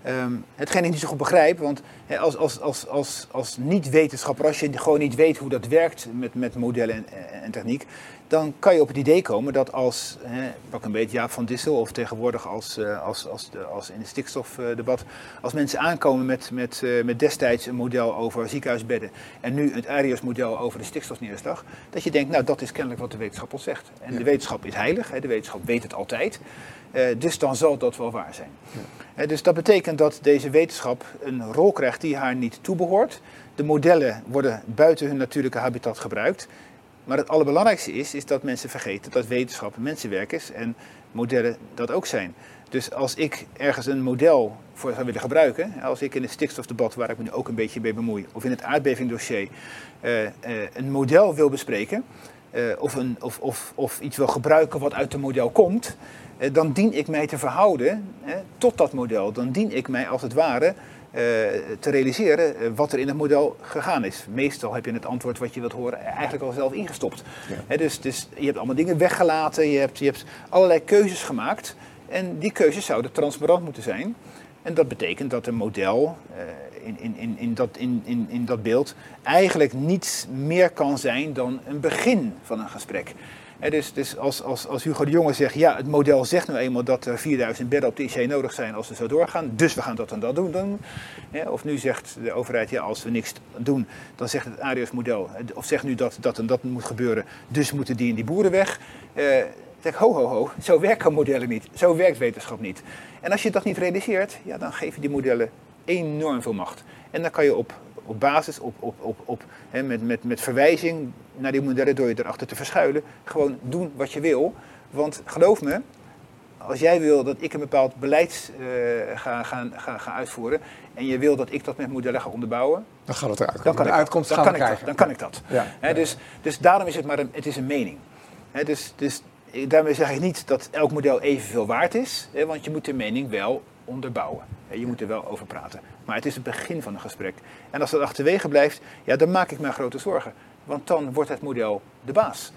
Um, hetgeen ik niet zo goed begrijp, want als, als, als, als, als niet-wetenschapper, als je gewoon niet weet hoe dat werkt met, met modellen en, en techniek, dan kan je op het idee komen dat als, hè, pak een beetje Jaap van Dissel of tegenwoordig als, uh, als, als, de, als in het stikstofdebat, als mensen aankomen met, met, uh, met destijds een model over ziekenhuisbedden en nu het Arias-model over de stikstofneerslag, dat je denkt, nou dat is kennelijk wat de wetenschap ons zegt. En de wetenschap is heilig, hè, de wetenschap weet het altijd, uh, dus dan zal dat wel waar zijn. Ja. dus dat betekent dat deze wetenschap een rol krijgt die haar niet toebehoort. De modellen worden buiten hun natuurlijke habitat gebruikt. Maar het allerbelangrijkste is, is dat mensen vergeten dat wetenschap mensenwerk is en modellen dat ook zijn. Dus als ik ergens een model voor zou willen gebruiken, als ik in het stikstofdebat, waar ik me nu ook een beetje mee bemoei, of in het aardbevingdossier, uh, uh, een model wil bespreken, uh, of, een, of, of, of iets wil gebruiken wat uit het model komt, dan dien ik mij te verhouden tot dat model. Dan dien ik mij als het ware eh, te realiseren eh, wat er in het model gegaan is. Meestal heb je het antwoord wat je wilt horen eigenlijk al zelf ingestopt. dus, dus je hebt allemaal dingen weggelaten, je hebt, je hebt allerlei keuzes gemaakt. En die keuzes zouden transparant moeten zijn. En dat betekent dat een model uh, in, in, in, in, dat, in, in, in dat beeld eigenlijk niets meer kan zijn dan een begin van een gesprek dus, dus als, als, als Hugo de Jonge zegt, ja, het model zegt nu eenmaal dat er 4000 bedden op de IC nodig zijn als we zo doorgaan, dus we gaan dat en dat doen. doen. of nu zegt de overheid, ja, als we niks doen, dan zegt het Arias-model, of zegt nu dat dat en dat moet gebeuren, dus moeten die en die boeren weg. Uh, zeg, ho, ho, ho, zo werken modellen niet, zo werkt wetenschap niet. En als je dat niet realiseert, ja, dan geven die modellen enorm veel macht. En dan kan je op op basis, op, op, op, op, hè, met, met, met verwijzing naar die modellen door je erachter te verschuilen, gewoon doen wat je wil. Want geloof me, als jij wil dat ik een bepaald beleid uh, ga, ga, ga, ga uitvoeren en je wil dat ik dat met modellen ga onderbouwen, dan gaat het eruit. Dan kan de ik uitkomst dan, kan ik dat, dan kan ik dat. Ja, He, dus, dus daarom is het maar een, het is een mening. He, dus, dus daarmee zeg ik niet dat elk model evenveel waard is, hè, want je moet de mening wel onderbouwen. Je moet er wel over praten. Maar het is het begin van een gesprek. En als dat achterwege blijft, ja, dan maak ik me grote zorgen. Want dan wordt het model de baas.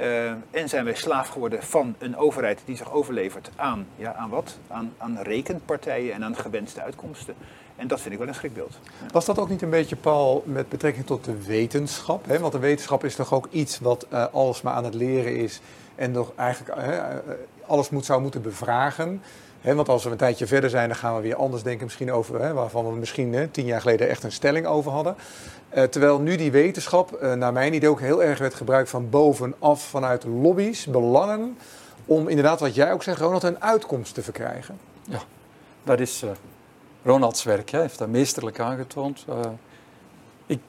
Uh, en zijn wij slaaf geworden van een overheid die zich overlevert aan, ja, aan wat? Aan, aan rekenpartijen en aan gewenste uitkomsten. En dat vind ik wel een schrikbeeld. Was dat ook niet een beetje, Paul, met betrekking tot de wetenschap? Hè? Want de wetenschap is toch ook iets wat uh, alles maar aan het leren is en nog eigenlijk uh, alles moet, zou moeten bevragen want als we een tijdje verder zijn, dan gaan we weer anders denken misschien over, waarvan we misschien tien jaar geleden echt een stelling over hadden. Uh, terwijl nu die wetenschap, uh, naar mijn idee, ook heel erg werd gebruikt van bovenaf, vanuit lobby's, belangen, om inderdaad, wat jij ook zegt, Ronald, een uitkomst te verkrijgen. Ja, dat is uh, Ronalds werk. Hij heeft dat meesterlijk aangetoond. Ik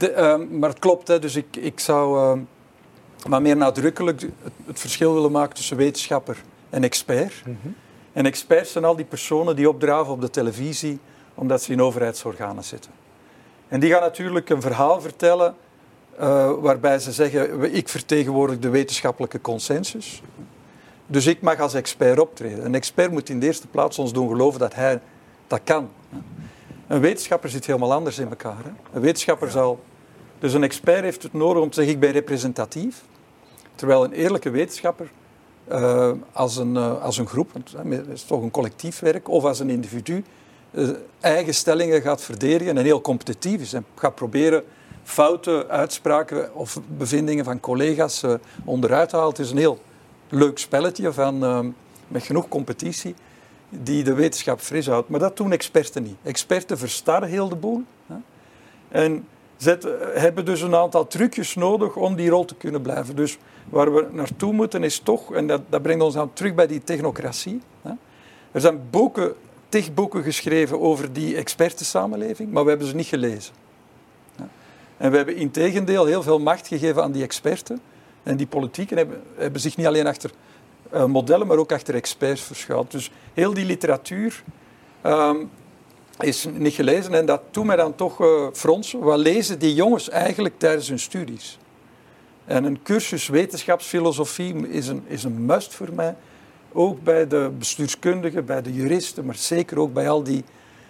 maar het klopt, hè, dus ik, ik zou maar meer nadrukkelijk het, het, verschil willen maken tussen wetenschapper en expert. Mhm. En experts zijn al die personen die opdraven op de televisie omdat ze in overheidsorganen zitten. En die gaan natuurlijk een verhaal vertellen uh, waarbij ze zeggen, ik vertegenwoordig de wetenschappelijke consensus. Dus ik mag als expert optreden. Een expert moet in de eerste plaats ons doen geloven dat hij dat kan. Een wetenschapper zit helemaal anders in elkaar. Hè? Een wetenschapper zal... Dus een expert heeft het nodig om te zeggen, ik ben representatief. Terwijl een eerlijke wetenschapper uh, als, een, uh, als een groep, want het is toch een collectief werk, of als een individu, uh, eigen stellingen gaat verdedigen en heel competitief is en gaat proberen foute uitspraken of bevindingen van collega's onderuit te halen. Het is een heel leuk spelletje van, met genoeg competitie die de wetenschap fris houdt. Maar dat doen experten niet. Experten verstarren heel de boel. Hè? En hebben dus een aantal trucjes nodig om die rol te kunnen blijven. Dus waar we naartoe moeten is toch, en dat, dat brengt ons dan terug bij die technocratie. Hè. Er zijn boeken, tig boeken geschreven over die expertensamenleving, maar we hebben ze niet gelezen. En we hebben in tegendeel heel veel macht gegeven aan die experten. En die politieken hebben, hebben zich niet alleen achter uh, modellen, maar ook achter experts verschuild. Dus heel die literatuur um, is niet gelezen. En dat doet mij dan toch uh, fronsen. Wat lezen die jongens eigenlijk tijdens hun studies? En een cursus wetenschapsfilosofie is een, is een must voor mij. Ook bij de bestuurskundigen, bij de juristen, maar zeker ook bij al die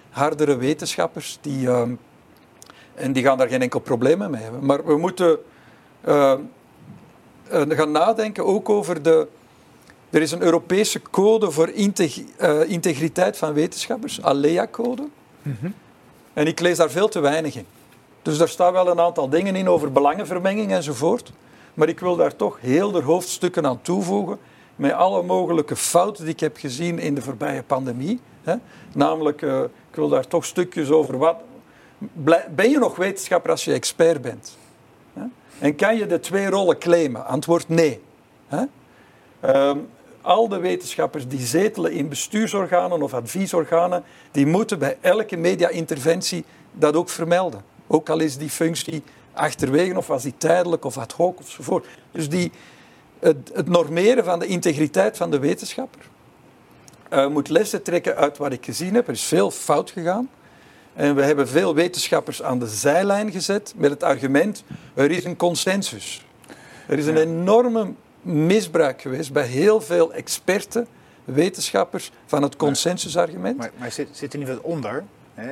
hardere wetenschappers. Die, uh, en die gaan daar geen enkel probleem mee hebben. Maar we moeten uh, gaan nadenken ook over de. Er is een Europese code voor integ integriteit van wetenschappers, ALEA-code. Mhm. En ik lees daar veel te weinig in. Dus daar staan wel een aantal dingen in over belangenvermenging enzovoort. Maar ik wil daar toch heel de hoofdstukken aan toevoegen. Met alle mogelijke fouten die ik heb gezien in de voorbije pandemie. Hè. Namelijk, uh, ik wil daar toch stukjes over wat. Ben je nog wetenschapper als je expert bent? En kan je de twee rollen claimen? Antwoord nee. Hè? Um, al de wetenschappers die zetelen in bestuursorganen of adviesorganen, die moeten bij elke media-interventie dat ook vermelden. Ook al is die functie achterwege of was die tijdelijk of ad hoc enzovoort. Dus die, het, het, normeren van de integriteit van de wetenschapper uh, moet lessen trekken uit wat ik gezien heb. Er is veel fout gegaan. En we hebben veel wetenschappers aan de zijlijn gezet met het argument: er is een consensus. Er is een enorme misbruik geweest bij heel veel experten, wetenschappers, van het consensusargument. Maar, maar, zit, zit er niet wat onder?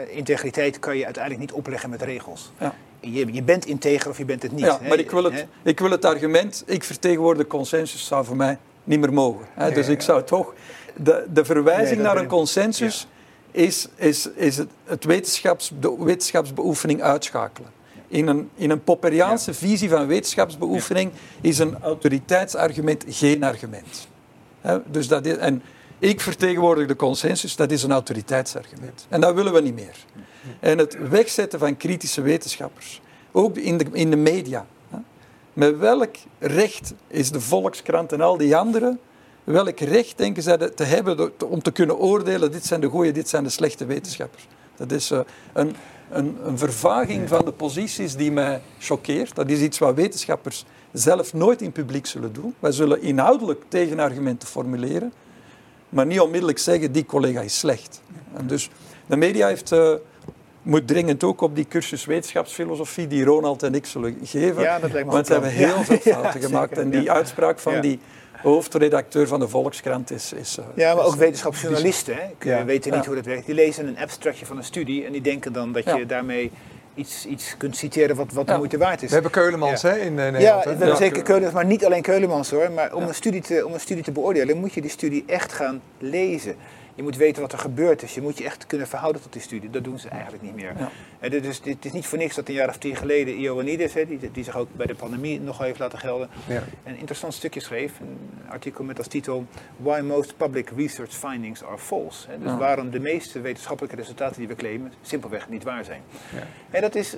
Integriteit kan je uiteindelijk niet opleggen met regels. Ja. Je, je, bent integer of je bent het niet. Ja, maar ik wil het, ik wil het argument, ik vertegenwoordig consensus, zou voor mij niet meer mogen. Hè? dus ik zou toch, de, de verwijzing naar een consensus is, is, is het, het wetenschaps, de wetenschapsbeoefening uitschakelen. In een, in een Popperiaanse visie van wetenschapsbeoefening is een autoriteitsargument geen argument. dus dat is, en ik vertegenwoordig de consensus, dat is een autoriteitsargument. En dat willen we niet meer. En het wegzetten van kritische wetenschappers, ook in de, in de media. Met welk recht is de Volkskrant en al die anderen, welk recht denken zij te hebben om te kunnen oordelen, dit zijn de goede, dit zijn de slechte wetenschappers? Dat is uh, een, een, een vervaging van de posities die mij choqueert. Dat is iets wat wetenschappers zelf nooit in publiek zullen doen. Wij zullen inhoudelijk tegenargumenten formuleren, maar niet onmiddellijk zeggen die collega is slecht. En dus de media heeft, uh, moet dringend ook op die cursus wetenschapsfilosofie die Ronald en ik zullen geven. Ja, dat Want ze hebben heel veel [laughs] fouten gemaakt. En die uitspraak van die hoofdredacteur van de Volkskrant is... is eh, ja, maar ook wetenschapsjournalisten hè, weten niet hoe dat werkt. Die lezen een abstractje van een studie en die denken dan dat je daarmee iets, iets kunt citeren wat, wat de moeite waard is. We hebben Keulemans hè, in Nederland. Ja, we hebben zeker Keulemans, maar niet alleen Keulemans hoor. Maar om, een studie te, om een studie te beoordelen moet je die studie echt gaan lezen. Je moet weten wat er gebeurd is. Je moet je echt kunnen verhouden tot die studie. Dat doen ze eigenlijk niet meer. Ja. En dit, is, dit is niet voor niks dat een jaar of tien geleden Ioannidis, die, die zich ook bij de pandemie nog heeft laten gelden, ja. een interessant stukje schreef. Een artikel met als titel Why Most Public Research Findings Are False. dus waarom de meeste wetenschappelijke resultaten die we claimen simpelweg niet waar zijn. En dat is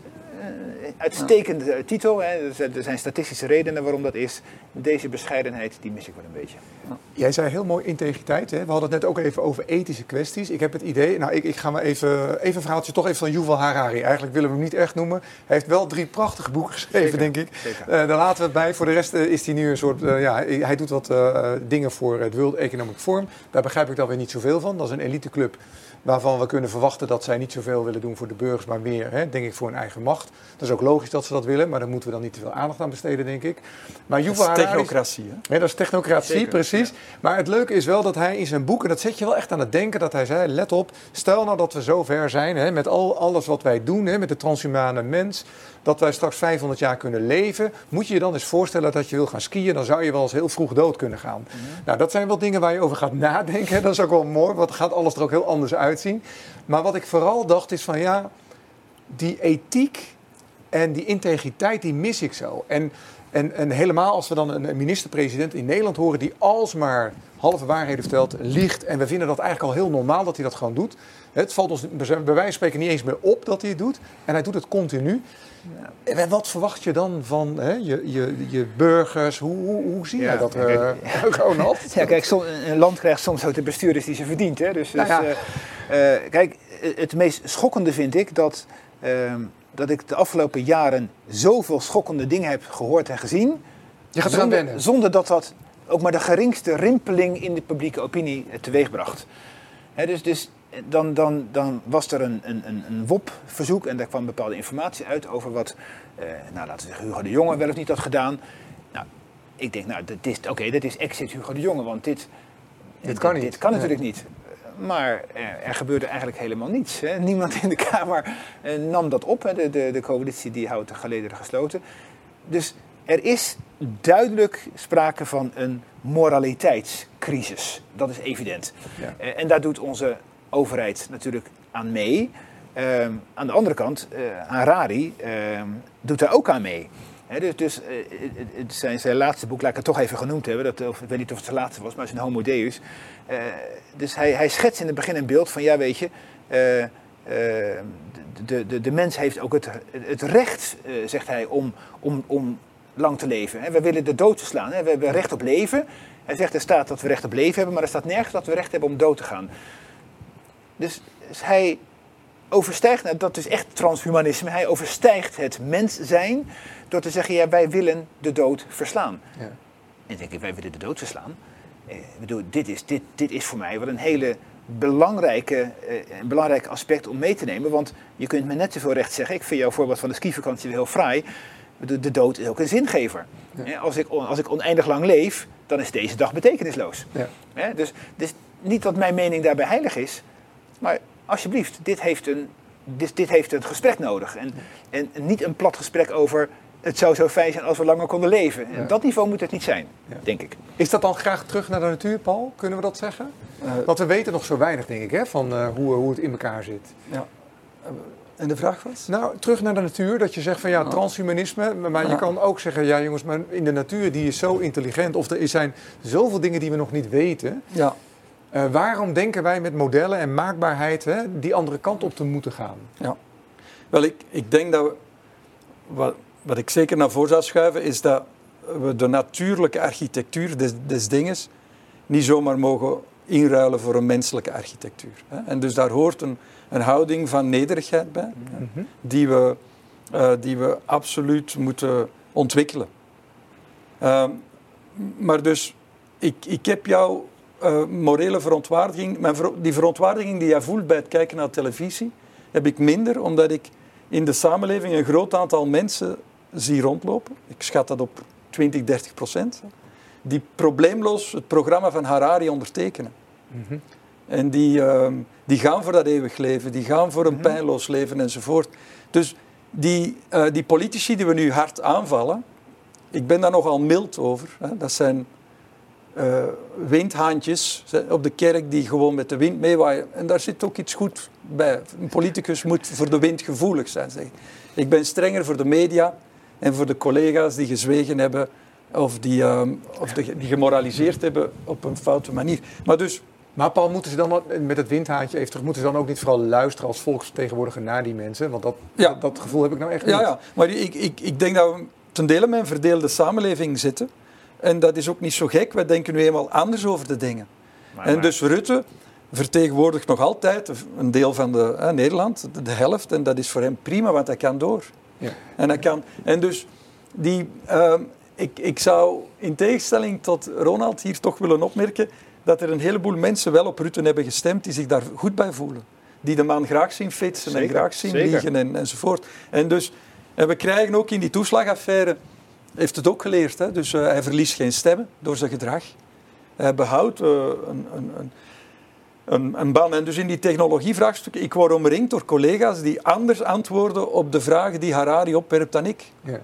uitstekende titel. Hè. Er zijn statistische redenen waarom dat is. Deze bescheidenheid, die mis ik wel een beetje. Jij zei heel mooi integriteit. Hè? We hadden het net ook even over ethische kwesties. Ik heb het idee, nou ik, ik ga maar even, even een verhaaltje toch even van Yuval Harari. Eigenlijk willen we hem niet echt noemen. Hij heeft wel drie prachtige boeken geschreven, denk ik. Uh, daar laten we het bij. Voor de rest eh, is hij nu een soort, uh, ja, hij doet wat dingen voor het World Economic Forum. Daar begrijp ik dan weer niet zoveel van. Dat is een eliteclub waarvan we kunnen verwachten dat zij niet zoveel willen doen voor de burgers, maar meer, hè, denk ik, voor hun eigen macht. Dat is ook logisch dat ze dat willen, maar daar moeten we dan niet te veel aandacht aan besteden, denk ik. Maar dat is technocratie, hè? dat is technocratie, precies. Maar het leuke is wel dat hij in zijn boek, en dat zet je wel echt aan het denken, dat hij zei, let op, stel nou dat we zo ver zijn, hè, met al, alles wat wij doen, hè, met de transhumane mens, dat wij straks 500 jaar kunnen leven. Moet je je dan eens voorstellen dat je wil gaan skiën, dan zou je wel eens heel vroeg dood kunnen gaan. Mhm. Nou, dat zijn wel dingen waar je over gaat [laughs] nadenken. Dat is ook wel mooi, want gaat alles er ook heel anders Maar wat ik vooral dacht is van ja, die ethiek en die integriteit, die mis ik zo. En, en, en helemaal als we dan een minister-president in Nederland horen die alsmaar halve waarheden vertelt, liegt. En we vinden dat eigenlijk al heel normaal dat hij dat gewoon doet. Het valt ons bij wijze van spreken niet eens meer op dat hij het doet. En hij doet het continu. Ja. En wat verwacht je dan van hè, je, je, je burgers? Hoe, hoe, hoe zie jij dat uh, gewoon af? Ja, kijk, een land krijgt soms ook de bestuurders die ze verdient. Hè? Dus, dus nou uh, kijk, het meest schokkende vind ik dat, ehm, dat ik de afgelopen jaren zoveel schokkende dingen heb gehoord en gezien. Je gaat zonder, zonder dat dat ook maar de geringste rimpeling in de publieke opinie teweegbracht. He, dus, dus dan, dan, dan was er een, een, een WOP-verzoek en daar kwam bepaalde informatie uit over wat, eh, nou, laten we zeggen, Hugo de Jonge wel of niet had gedaan. Nou, ik denk, nou, oké, okay, dit is exit Hugo de Jonge, want dit, dit kan, niet. Dit kan natuurlijk niet. Maar er, er, gebeurde eigenlijk helemaal niets. Hè. Niemand in de [laughs] Kamer eh, nam dat op. Hè. De, de, de coalitie die houdt de gelederen gesloten. Dus er is duidelijk sprake van een moraliteitscrisis. Dat is evident. Ja. Eh, en daar doet onze overheid natuurlijk aan mee. Ehm, aan de andere kant, uh, Harari uh, doet daar ook aan mee. dus, dus het zijn zijn laatste boek, laat ik het toch even genoemd hebben. Dat, of, ik weet niet of het zijn laatste was, maar een Homo Deus. dus hij, hij schetst in het begin een beeld van, ja weet je... de, de, de mens heeft ook het, het recht, zegt hij, om, om, om lang te leven. We willen de dood verslaan. We hebben recht op leven. Hij zegt er staat dat we recht op leven hebben, maar er staat nergens dat we recht hebben om dood te gaan. Dus, dus hij overstijgt, nou, dat is echt transhumanisme, hij overstijgt het mens zijn door te zeggen, ja, wij willen de dood verslaan. Ja. En dan denk ik, wij willen de dood verslaan. Eh, ik bedoel, dit is, dit, dit is voor mij wel een hele belangrijke, eh, een belangrijk aspect om mee te nemen. Want je kunt me net zoveel recht zeggen, ik vind jouw voorbeeld van de skivakantie heel fraai. De, de dood is ook een zingever. Ja. Als, ik, als ik oneindig lang leef, dan is deze dag betekenisloos. Ja. Dus, dus niet dat mijn mening daarbij heilig is, maar alsjeblieft, dit heeft een, dit, dit heeft een gesprek nodig. En, en niet een plat gesprek over het zou zo fijn zijn als we langer konden leven. Dat niveau moet het niet zijn, denk ik. Is dat dan graag terug naar de natuur, Paul? Kunnen we dat zeggen? Uh, Want we weten nog zo weinig, denk ik, hè, van uh, hoe, hoe het in elkaar zit. Ja. En de vraag was? Nou, terug naar de natuur. Dat je zegt van ja, transhumanisme. Maar je kan ook zeggen, ja jongens, maar in de natuur die is zo intelligent. Of er zijn zoveel dingen die we nog niet weten. Ja. Uh, waarom denken wij met modellen en maakbaarheid hè, die andere kant op te moeten gaan? Ja. Wel, ik, ik denk dat we, wat, wat ik zeker naar voren zou schuiven, is dat we de natuurlijke architectuur des, des dinges niet zomaar mogen inruilen voor een menselijke architectuur. Hè. En dus daar hoort een, een houding van nederigheid bij, mhm. die, we, uh, die we absoluut moeten ontwikkelen. Uh, maar dus, ik, ik heb jou uh, morele verontwaardiging, mijn die verontwaardiging die jij voelt bij het kijken naar televisie, heb ik minder, omdat ik in de samenleving een groot aantal mensen zie rondlopen. Ik schat dat op 20, 30 procent. Die probleemloos het programma van Harari ondertekenen. Mhm. En die, uh, die gaan voor dat eeuwig leven, die gaan voor een mhm. pijnloos leven enzovoort. Dus die, uh, die politici die we nu hard aanvallen, ik ben daar nogal mild over. Hè. Dat zijn uh, windhaantjes op de kerk die gewoon met de wind meewaaien. En daar zit ook iets goed bij. Een politicus moet voor de wind gevoelig zijn. Zeg. Ik ben strenger voor de media en voor de collega's die gezwegen hebben of die, uh, of die gemoraliseerd hebben op een foute manier. Maar dus, Maar Paul, moeten ze dan met het windhaantje even terug, moeten ze dan ook niet vooral luisteren als volksvertegenwoordiger naar die mensen? Want dat, ja. dat, gevoel heb ik nou echt niet. Ja, ja. maar ik, ik, ik denk dat we ten dele met een verdeelde samenleving zitten. En dat is ook niet zo gek. Wij denken nu eenmaal anders over de dingen. en dus Rutte vertegenwoordigt nog altijd een deel van de, Nederland, de, helft. En dat is voor hem prima, want hij kan door. Ja. En, hij kan, en dus die, ehm, ik, ik zou in tegenstelling tot Ronald hier toch willen opmerken dat er een heleboel mensen wel op Rutte hebben gestemd die zich daar goed bij voelen. Die de man graag zien fietsen en graag zien vliegen en, enzovoort. En, dus, en we krijgen ook in die toeslagaffaire, heeft het ook geleerd, hè? dus uh, hij verliest geen stemmen door zijn gedrag. Hij behoudt uh, een, een, een een, een ban. En dus in die technologievraagstukken, ik word omringd door collega's die anders antwoorden op de vragen die Harari opwerpt dan ik. Ja.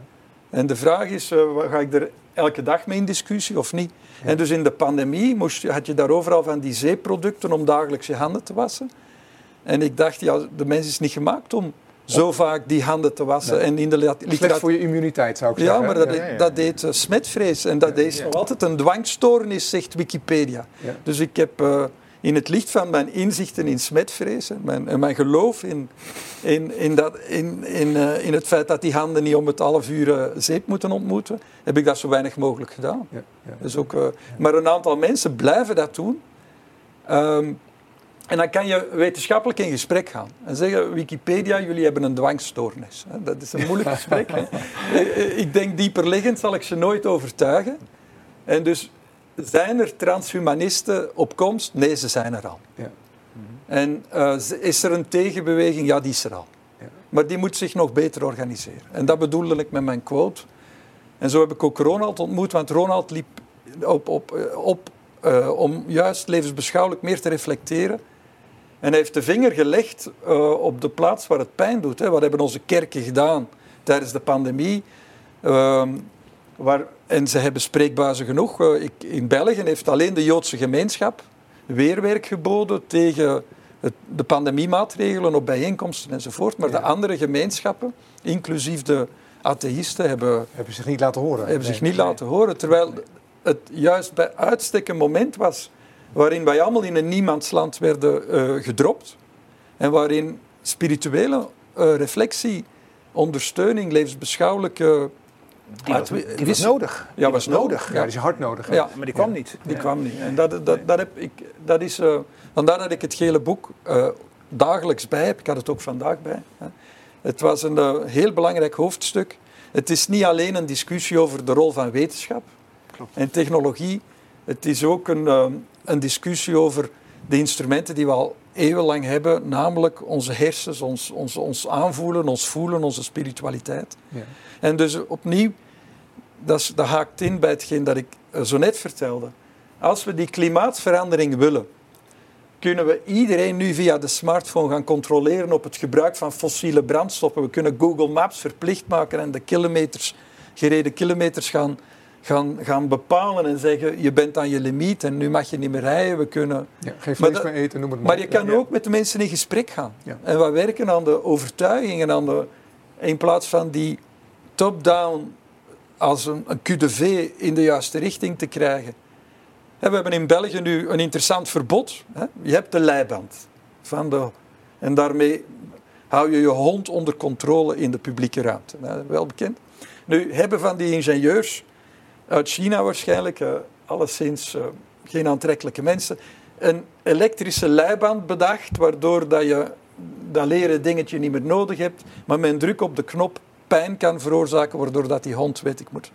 En de vraag is, uh, ga ik er elke dag mee in discussie of niet? En dus in de pandemie moest, had je daar overal van die zeeproducten om dagelijks je handen te wassen. En ik dacht, ja, de mens is niet gemaakt om zo vaak die handen te wassen. En in de literatuur... voor je immuniteit, zou ik zeggen. Ja, maar dat, dat deed uh, smetvrees. En dat is nog altijd een dwangstoornis, zegt Wikipedia. Dus ik heb... Uh, in het licht van mijn inzichten in smetvrees mijn, en mijn geloof in, in, in, dat, in, in, uh, in het feit dat die handen niet om het half uur uh, zeep moeten ontmoeten, heb ik dat zo weinig mogelijk gedaan. Ja, ja. Dus ook, uh, maar een aantal mensen blijven dat doen. Um, en dan kan je wetenschappelijk in gesprek gaan en zeggen: Wikipedia, jullie hebben een dwangstoornis. Dat is een moeilijk gesprek. [laughs] ik denk dieper liggend zal ik ze nooit overtuigen. En dus zijn er transhumanisten op komst? Nee, ze zijn er al. Ja. En uh, is er een tegenbeweging? Ja, die is er al. Ja. Maar die moet zich nog beter organiseren. En dat bedoelde ik met mijn quote. En zo heb ik ook Ronald ontmoet, want Ronald liep op, op, eh, op uh, om juist levensbeschouwelijk meer te reflecteren. En hij heeft de vinger gelegd uh, op de plaats waar het pijn doet. Hè. Wat hebben onze kerken gedaan tijdens de pandemie? Uh, waar en ze hebben spreekbuizen genoeg. Eh, ik, in België heeft alleen de Joodse gemeenschap weerwerk geboden tegen het, de pandemiemaatregelen op bijeenkomsten enzovoort. Maar de andere gemeenschappen, inclusief de atheïsten, hebben, hebben zich niet laten horen. Hebben zich niet laten horen. Terwijl het juist bij uitstek een moment was waarin wij allemaal in een niemandsland werden uh, gedropt. En waarin spirituele uh, reflectie, ondersteuning, levensbeschouwelijke die, was, die was nodig. Ja, was nodig. Ja, die is hard nodig. Ja, maar die kwam niet. Die kwam niet. En dat, dat, dat, heb ik, dat is... Uh, vandaar dat ik het gele boek dagelijks bij heb. Ik had het ook vandaag bij. Hè. Het was een heel belangrijk hoofdstuk. Het is niet alleen een discussie over de rol van wetenschap Klopt. en technologie. Het is ook een, een discussie over de instrumenten die we al eeuwenlang hebben, namelijk onze hersens, ons, ons, ons aanvoelen, ons voelen, onze spiritualiteit. Ja. En dus opnieuw, dat, is, dat haakt in bij hetgeen dat ik eh, zo net vertelde. Als we die klimaatverandering willen, kunnen we iedereen nu via de smartphone gaan controleren op het gebruik van fossiele brandstoffen. We kunnen Google Maps verplicht maken en de kilometers, gereden kilometers gaan gaan, gaan bepalen en zeggen je bent aan je limiet en nu mag je niet meer rijden. We kunnen... Ja, geen vlees meer eten, noem het maar. Maar je kan ook met de mensen in gesprek gaan. En we werken aan de overtuigingen, aan de, in plaats van die top-down als een, een QDV in de juiste richting te krijgen. We hebben in België nu een interessant verbod. Je hebt de leiband. Van de, en daarmee hou je je hond onder controle in de publieke ruimte. Wel bekend. Nu hebben van die ingenieurs uit China waarschijnlijk, uh, alleszins uh, geen aantrekkelijke mensen, een elektrische leiband bedacht, waardoor dat je dat leren dingetje niet meer nodig hebt, maar met een druk op de knop pijn kan veroorzaken, waardoor dat die hond, weet ik moet,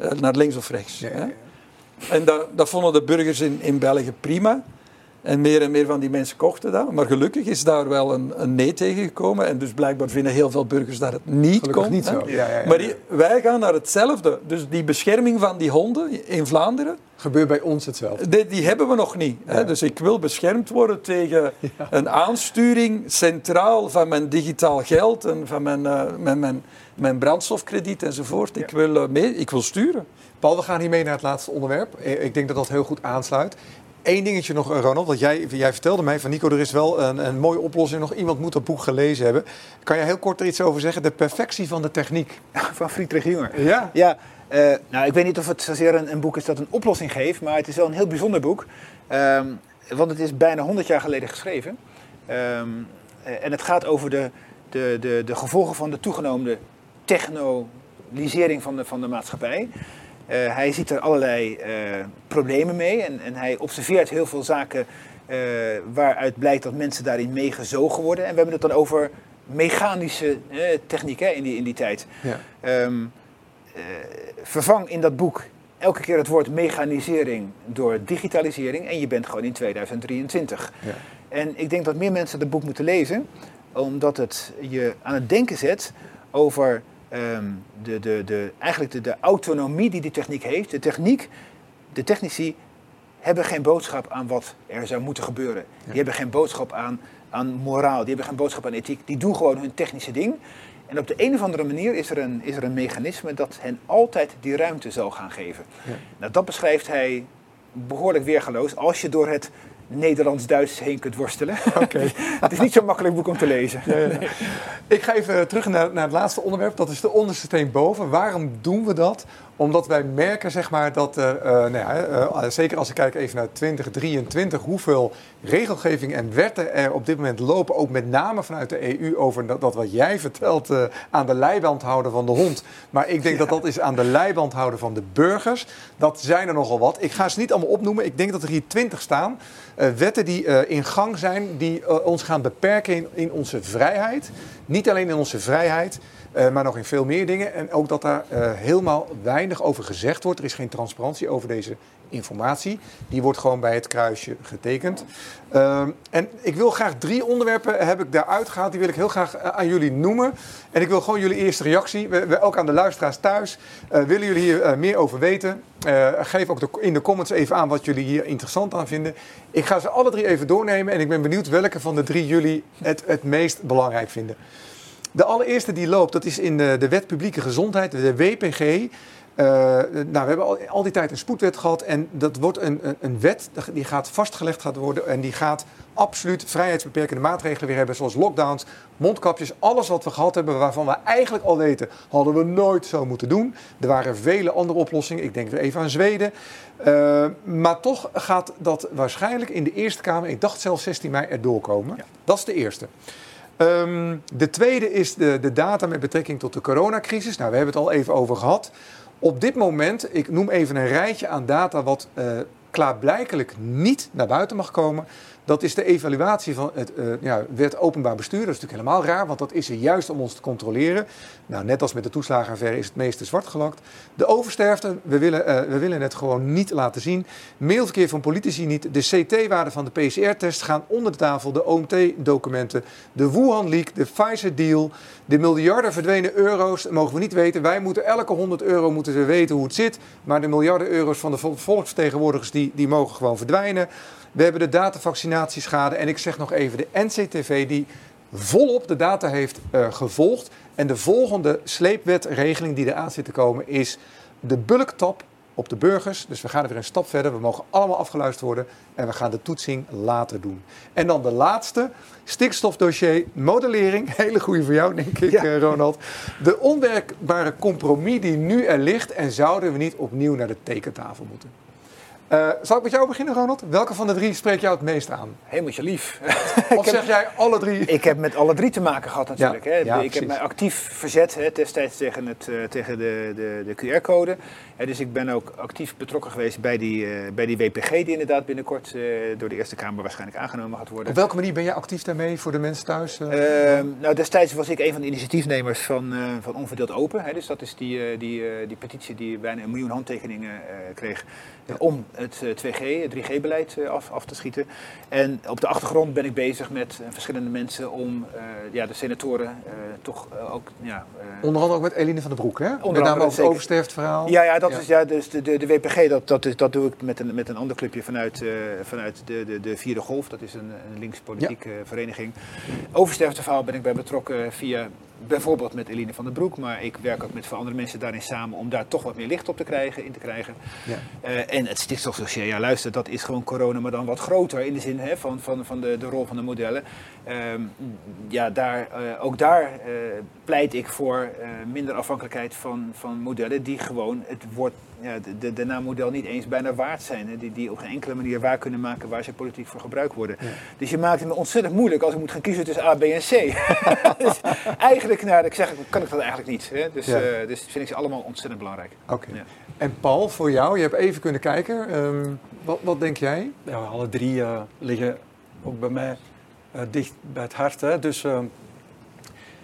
uh, naar links of rechts. Ja, ja, en dat, dat, vonden de burgers in, in België prima. En meer en meer van die mensen kochten dat. Maar gelukkig is daar wel een, een nee tegen gekomen. En dus blijkbaar vinden heel veel burgers dat het niet gelukkig kon. niet zo. Ja, ja, ja, maar wij gaan naar hetzelfde. Dus die bescherming van die honden in Vlaanderen... Gebeurt bij ons hetzelfde. Die, die hebben we nog niet. Hè? Dus ik wil beschermd worden tegen [laughs] een aansturing centraal van mijn digitaal geld en van mijn, uh, mijn, mijn, mijn brandstofkrediet enzovoort. Ik, wil, uh, mee, ik wil sturen. Paul, we gaan hiermee naar het laatste onderwerp. Eh, ik denk dat dat heel goed aansluit. Eén dingetje nog, eh, Ronald. Want jij, jij vertelde mij van Nico, er is wel een, een mooie oplossing. Nog iemand moet dat boek gelezen hebben. Kan je heel kort er iets over zeggen? De perfectie van de techniek. [laughs] Van Friedrich Jünger. Ja. ja uh, nou, ik weet niet of het zozeer een, een, boek is dat een oplossing geeft. Maar het is wel een heel bijzonder boek. Um, want het is bijna 100 jaar geleden geschreven. Ehm, en het gaat over de, de, de, de gevolgen van de toegenomen technolisering van de, van de maatschappij. Uh, hij ziet er allerlei uh, problemen mee en, en, hij observeert heel veel zaken uh, waaruit blijkt dat mensen daarin meegezogen worden. En we hebben het dan over mechanische techniek hè, in, die, in die tijd. Ja. Um, vervang in dat boek elke keer het woord mechanisering door digitalisering en je bent gewoon in 2023. Ja. En ik denk dat meer mensen het boek moeten lezen, omdat het je aan het denken zet over um, de, de, de, eigenlijk de, de autonomie die die techniek heeft. De techniek, de technici hebben geen boodschap aan wat er zou moeten gebeuren. Die hebben geen boodschap aan, aan moraal, die hebben geen boodschap aan ethiek. Die doen gewoon hun technische ding. En op de een of andere manier is er een, is er een mechanisme dat hen altijd die ruimte zal gaan geven. Ja. Nou, dat beschrijft hij behoorlijk weergeloos als je door het Nederlands-Duits heen kunt worstelen. [laughs] Okay. [laughs] het is niet zo'n makkelijk boek om te lezen. Ja, ja. Ik ga even terug naar, naar, het laatste onderwerp. Dat is de onderste steen boven. Waarom doen we dat? Omdat wij merken zeg maar, dat, uh, nou ja, uh, zeker als ik kijk even naar 2023, hoeveel regelgeving en wetten er op dit moment lopen, ook met name vanuit de EU, over dat, wat jij vertelt aan de leiband houden van de hond. Maar ik denk dat dat is aan de leiband houden van de burgers. Dat zijn er nogal wat. Ik ga ze niet allemaal opnoemen. Ik denk dat er hier 20 staan. wetten die in gang zijn, die ons gaan beperken in onze vrijheid. Niet alleen in onze vrijheid. Uh, maar nog in veel meer dingen. En ook dat daar uh, helemaal weinig over gezegd wordt. Er is geen transparantie over deze informatie. Die wordt gewoon bij het kruisje getekend. Uh, en ik wil graag drie onderwerpen heb ik daaruit gehaald. Die wil ik heel graag uh, aan jullie noemen. En ik wil gewoon jullie eerste reactie. We, ook aan de luisteraars thuis. willen jullie hier meer over weten? geef ook in de comments even aan wat jullie hier interessant aan vinden. Ik ga ze alle drie even doornemen. En ik ben benieuwd welke van de drie jullie het, het meest belangrijk vinden. De allereerste die loopt, dat is in de, de wet publieke gezondheid, de WPG. Eh, nou, we hebben al, al, die tijd een spoedwet gehad en dat wordt een, een, een, wet die gaat vastgelegd gaat worden en die gaat absoluut vrijheidsbeperkende maatregelen weer hebben, zoals lockdowns, mondkapjes, alles wat we gehad hebben waarvan we eigenlijk al weten, hadden we nooit zo moeten doen. Er waren vele andere oplossingen, ik denk weer even aan Zweden. Uh, maar toch gaat dat waarschijnlijk in de Eerste Kamer, ik dacht zelfs 16 mei, erdoor komen. Ja. Dat is de eerste. Um, de tweede is de, de data met betrekking tot de coronacrisis. Nou, we hebben het al even over gehad. Op dit moment, ik noem even een rijtje aan data wat uh, klaarblijkelijk niet naar buiten mag komen. Dat is de evaluatie van het uh, ja, wet openbaar bestuur. Dat is natuurlijk helemaal raar, want dat is er juist om ons te controleren. Nou, net als met de toeslagenaffaire is het meeste zwart gelakt. De oversterfte, we willen, uh, we willen het gewoon niet laten zien. Mailverkeer van politici niet. De CT-waarde van de PCR-test gaan onder de tafel. De OMT-documenten. De Wuhan-leak, de Pfizer-deal. De miljarden verdwenen euro's, mogen we niet weten. Wij moeten elke 100 euro moeten we weten hoe het zit. Maar de miljarden euro's van de volksvertegenwoordigers, die, die mogen gewoon verdwijnen. We hebben de datavaccinatieschade en ik zeg nog even de NCTV die volop de data heeft uh, gevolgd. En de volgende sleepwetregeling die eraan zit te komen is de bulktap op de burgers. Dus we gaan er weer een stap verder. We mogen allemaal afgeluisterd worden en we gaan de toetsing later doen. En dan de laatste, stikstofdossier, modellering. [laughs] Hele goede voor jou, denk ik, ja. Eh, Ronald. De onwerkbare compromis die nu er ligt en zouden we niet opnieuw naar de tekentafel moeten. Uh, zal ik met jou beginnen, Ronald? Welke van de drie spreekt jou het meest aan? Hemeltje lief. [laughs] of zeg jij alle drie? Ik heb met alle drie te maken gehad natuurlijk. Ja, hè. Ja, ik heb mij actief verzet hè, destijds tegen, het, uh, tegen de, de, de QR-code. dus ik ben ook actief betrokken geweest bij die, uh, bij die WPG die inderdaad binnenkort door de Eerste Kamer waarschijnlijk aangenomen gaat worden. Op welke manier ben jij actief daarmee voor de mensen thuis? Ehm, nou, destijds was ik een van de initiatiefnemers van, van Onverdeeld Open. Hè. Dus dat is die, die, die petitie die bijna een miljoen handtekeningen kreeg om het 2G, eh, het 3G-beleid eh, af, af te schieten. En op de achtergrond ben ik bezig met eh, verschillende mensen om ja, de senatoren toch ook... Ja, Onder andere ook met Eline van der Broek, hè? Onder met name over het oversterftverhaal. Ja, ja, dat Is, ja dus de, de, de WPG, dat, dat, is, dat doe ik met een, met een ander clubje vanuit, vanuit de, de, de Vierde Golf. Dat is een, een linkspolitieke vereniging. Oversterfteverhaal ben ik bij betrokken via bijvoorbeeld met Eline van der Broek, maar ik werk ook met veel andere mensen daarin samen om daar toch wat meer licht op te krijgen, in te krijgen. Ja. Uh, en het stikstofdossier, ja luister, dat is gewoon corona, maar dan wat groter in de zin hè, van, van, van de, de rol van de modellen. Ehm, ja, daar, uh, ook daar uh, pleit ik voor minder afhankelijkheid van, van modellen die gewoon het woord ja, de, de, naam-model niet eens bijna waard zijn. Hè, die, die op geen enkele manier waar kunnen maken waar ze politiek voor gebruikt worden. Dus je maakt het me ontzettend moeilijk als ik moet gaan kiezen tussen A, B en C. [laughs] dus eigenlijk, nou, ik zeg, kan ik dat eigenlijk niet. Hè? Dus, ja. uh, dus vind ik ze allemaal ontzettend belangrijk. Oké. Ja. En Paul, voor jou, je hebt even kunnen kijken. Um, wat, wat denk jij? Ja, alle drie uh, liggen ook bij mij uh, dicht bij het hart. Hè. Dus ehm,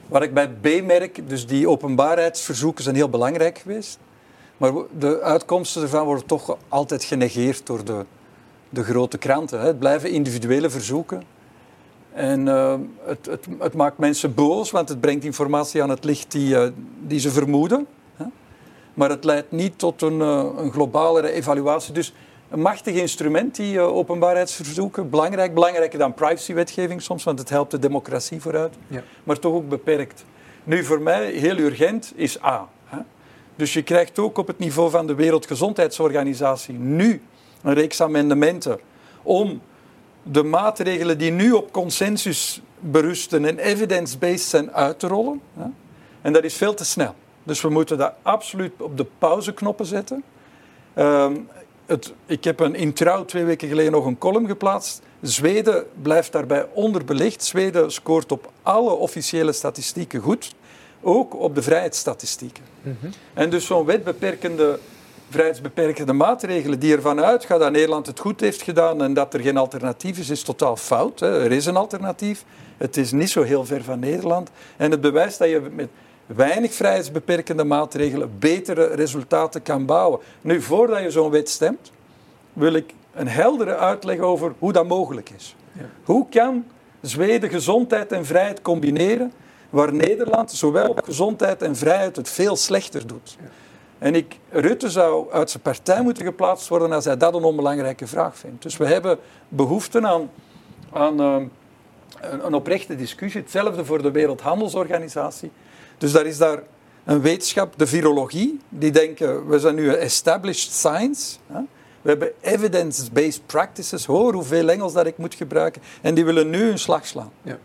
wat ik bij B merk, dus die openbaarheidsverzoeken zijn heel belangrijk geweest. Maar de uitkomsten ervan worden toch altijd genegeerd door de, de grote kranten. Hè. Het blijven individuele verzoeken. En uh, het, het, het, maakt mensen boos, want het brengt informatie aan het licht die, uh, die ze vermoeden. Hè. Maar het leidt niet tot een, uh, een globalere evaluatie. Dus een machtig instrument, die openbaarheidsverzoeken. Belangrijk, belangrijker dan privacywetgeving soms, want het helpt de democratie vooruit. Ja. Maar toch ook beperkt. Nu, voor mij heel urgent is A. Dus je krijgt ook op het niveau van de Wereldgezondheidsorganisatie nu een reeks amendementen om de maatregelen die nu op consensus berusten en evidence-based zijn uit te rollen. En dat is veel te snel. Dus we moeten dat absoluut op de pauzeknoppen zetten. Um, het, ik heb een, in Trouw twee weken geleden nog een column geplaatst. Zweden blijft daarbij onderbelicht. Zweden scoort op alle officiële statistieken goed ook op de vrijheidsstatistieken. Mm En dus zo'n wetbeperkende, vrijheidsbeperkende maatregelen die ervan uitgaan dat Nederland het goed heeft gedaan en dat er geen alternatief is, is totaal fout. Hè. Er is een alternatief. Het is niet zo heel ver van Nederland. En het bewijst dat je met weinig vrijheidsbeperkende maatregelen betere resultaten kan bouwen. Nu, voordat je zo'n wet stemt, wil ik een heldere uitleg over hoe dat mogelijk is. Ja. Hoe kan Zweden gezondheid en vrijheid combineren waar Nederland zowel op gezondheid en vrijheid het veel slechter doet. En ik, Rutte zou uit zijn partij moeten geplaatst worden als hij dat een onbelangrijke vraag vindt. Dus we hebben behoefte aan, aan uh, een, een, oprechte discussie. Hetzelfde voor de Wereldhandelsorganisatie. Dus daar is daar een wetenschap, de virologie, die denken, we zijn nu een established science. Hè? We hebben evidence-based practices. Hoor hoeveel Engels dat ik moet gebruiken. En die willen nu een slag slaan. Ja.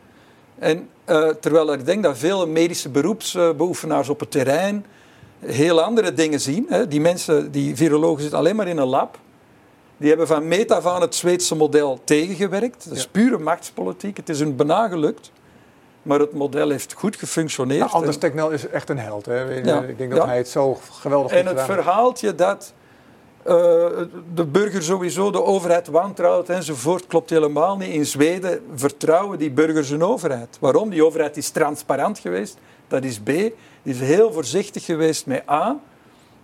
En uh, terwijl ik denk dat veel medische beroepsbeoefenaars op het terrein heel andere dingen zien. Hè. Die mensen, die virologen zitten alleen maar in een lab. Die hebben van meet af aan het Zweedse model tegengewerkt. Dat is pure machtspolitiek. Het is hun bijna gelukt. Maar het model heeft goed gefunctioneerd. Nou, Anders Technel is echt een held. Hè? Ik denk dat hij het zo geweldig En het verhaaltje dat uh, de burger sowieso de overheid wantrouwt enzovoort, klopt helemaal niet. In Zweden vertrouwen die burgers hun overheid. Waarom? Die overheid is transparant geweest, dat is B. Die is heel voorzichtig geweest met A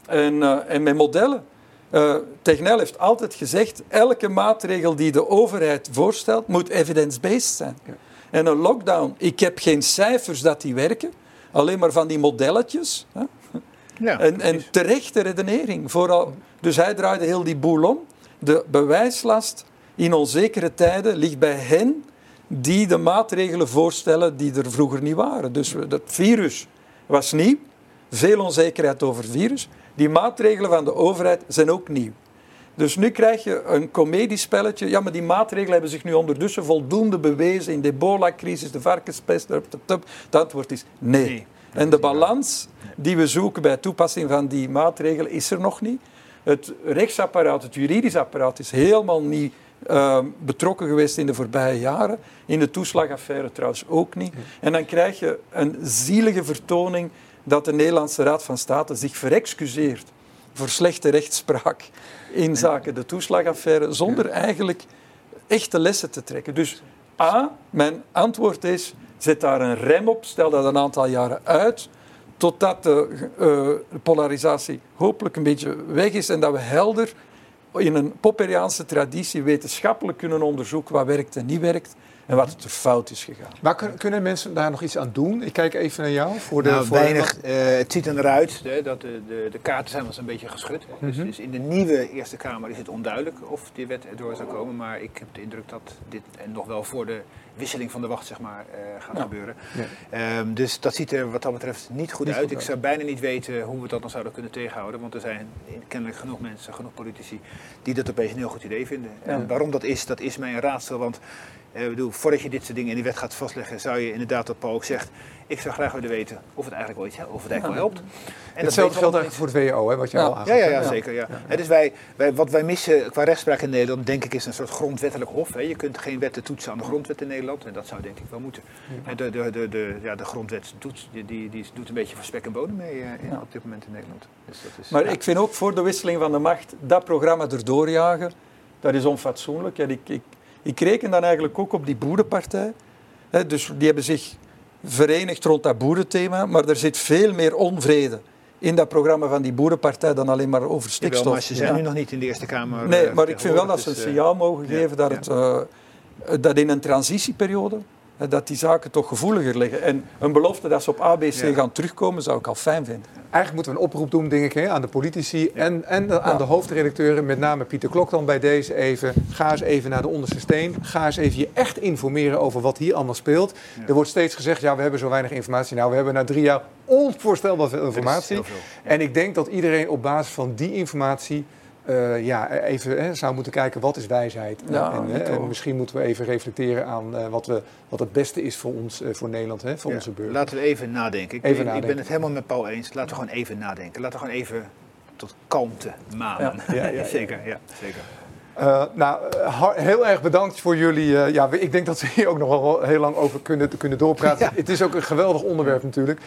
en, uh, en met modellen. Uh, Tegnell heeft altijd gezegd, elke maatregel die de overheid voorstelt, moet evidence-based zijn. Ja. En een lockdown, ik heb geen cijfers dat die werken, alleen maar van die modelletjes. Hè? Ja, en, en terechte redenering. Vooral, dus hij draaide heel die boel om. De bewijslast in onzekere tijden ligt bij hen die de maatregelen voorstellen die er vroeger niet waren. Dus het virus was nieuw, veel onzekerheid over het virus. Die maatregelen van de overheid zijn ook nieuw. Dus nu krijg je een comediespelletje. Ja, maar die maatregelen hebben zich nu ondertussen voldoende bewezen in de ebola-crisis, de varkenspest. Het antwoord is nee. En de balans die we zoeken bij toepassing van die maatregelen is er nog niet. Het rechtsapparaat, het juridisch apparaat, is helemaal niet uh, betrokken geweest in de voorbije jaren. In de toeslagaffaire trouwens ook niet. En dan krijg je een zielige vertoning dat de Nederlandse Raad van State zich verexcuseert voor slechte rechtspraak in zaken de toeslagaffaire, zonder eigenlijk echte lessen te trekken. Dus A, mijn antwoord is, zet daar een rem op, stel dat een aantal jaren uit, totdat de, uh, de polarisatie hopelijk een beetje weg is en dat we helder in een Popperiaanse traditie wetenschappelijk kunnen onderzoeken wat werkt en niet werkt. En wat er fout is gegaan. Maar kunnen mensen daar nog iets aan doen? Ik kijk even naar jou. Voor de, nou, voor weinig. Uh, het ziet eruit hè, dat de, de, de, kaarten zijn wel eens een beetje geschud. dus, mhm. dus, in de nieuwe Eerste Kamer is het onduidelijk of die wet erdoor zou komen. Maar ik heb de indruk dat dit en nog wel voor de wisseling van de wacht zeg maar, uh, gaat gebeuren. Ja. Um, dus dat ziet er wat dat betreft niet goed uit. ik zou bijna niet weten hoe we dat dan zouden kunnen tegenhouden. Want er zijn kennelijk genoeg mensen, genoeg politici die dat opeens een heel goed idee vinden. En waarom dat is, dat is mij een raadsel. Want uh, bedoel, voordat je dit soort dingen in die wet gaat vastleggen, zou je inderdaad, wat Paul ook zegt, ik zou graag willen weten of het eigenlijk wel iets helpt. Of het eigenlijk wel helpt. En Hetzelfde geldt eigenlijk voor het WO, hè, wat je al aangaf. Ja, ja, ja, zeker. Ja. dus wij, wij, wat wij missen qua rechtspraak in Nederland, denk ik, is een soort grondwettelijk hof. Hè. Je kunt geen wetten toetsen aan de grondwet in Nederland. En dat zou denk ik wel moeten. De, de, de, de, ja, de grondwet doet, die, die, die doet een beetje voor spek en bodem mee uh, op dit moment in Nederland. Dus dat is, maar ik vind ook voor de wisseling van de macht, dat programma erdoor jagen, dat is onfatsoenlijk. Ja, ik, ik, ik reken dan eigenlijk ook op die boerenpartij. dus die hebben zich verenigd rond dat boerenthema, maar er zit veel meer onvrede in dat programma van die boerenpartij dan alleen maar over stikstof. Jawel, maar ze zijn nu nog niet in de Eerste Kamer. Nee, eh, maar ik vind wel dat ze een dus, eh, signaal mogen geven dat, het, uh, dat in een transitieperiode dat die zaken toch gevoeliger liggen. En een belofte dat ze op ABC gaan terugkomen, zou ik al fijn vinden. Eigenlijk moeten we een oproep doen, denk ik, hè, aan de politici en, en aan de hoofdredacteuren, met name Pieter Klok dan bij deze even. Ga eens even naar de onderste steen. Ga eens even je echt informeren over wat hier allemaal speelt. Er wordt steeds gezegd, ja, we hebben zo weinig informatie. Nou, we hebben na drie jaar onvoorstelbaar veel informatie. En ik denk dat iedereen op basis van die informatie uh, ja, even hè, zou moeten kijken wat is wijsheid. en, en, misschien moeten we even reflecteren aan uh, wat, we, wat het beste is voor ons, uh, voor Nederland, hè, voor onze burgers. Laten we even nadenken. Ik, even ben, nadenken. ik ben het helemaal met Paul eens. Laten we gewoon even nadenken. Laten we gewoon even tot kalmte manen. Ja. [laughs] zeker, ja, zeker. Uh, nou, heel erg bedankt voor jullie. Uh, ja, ik denk dat we hier ook nog wel heel lang over kunnen, kunnen doorpraten. Het is ook een geweldig onderwerp natuurlijk.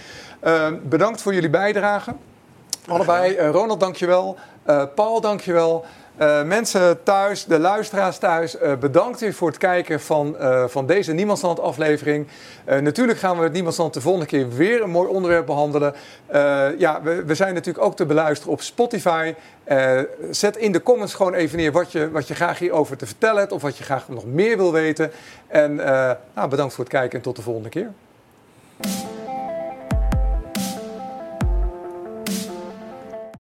Uh, bedankt voor jullie bijdrage. Allebei. Ronald, dankjewel. Uh, Paul, dankjewel. Uh, mensen thuis, de luisteraars thuis, bedankt weer voor het kijken van, uh, van deze Niemandsland aflevering. natuurlijk gaan we met Niemandsland de volgende keer weer een mooi onderwerp behandelen. ja, we, we, zijn natuurlijk ook te beluisteren op Spotify. zet in de comments gewoon even neer wat je, wat je graag hierover te vertellen hebt of wat je graag nog meer wil weten. En nou, bedankt voor het kijken en tot de volgende keer.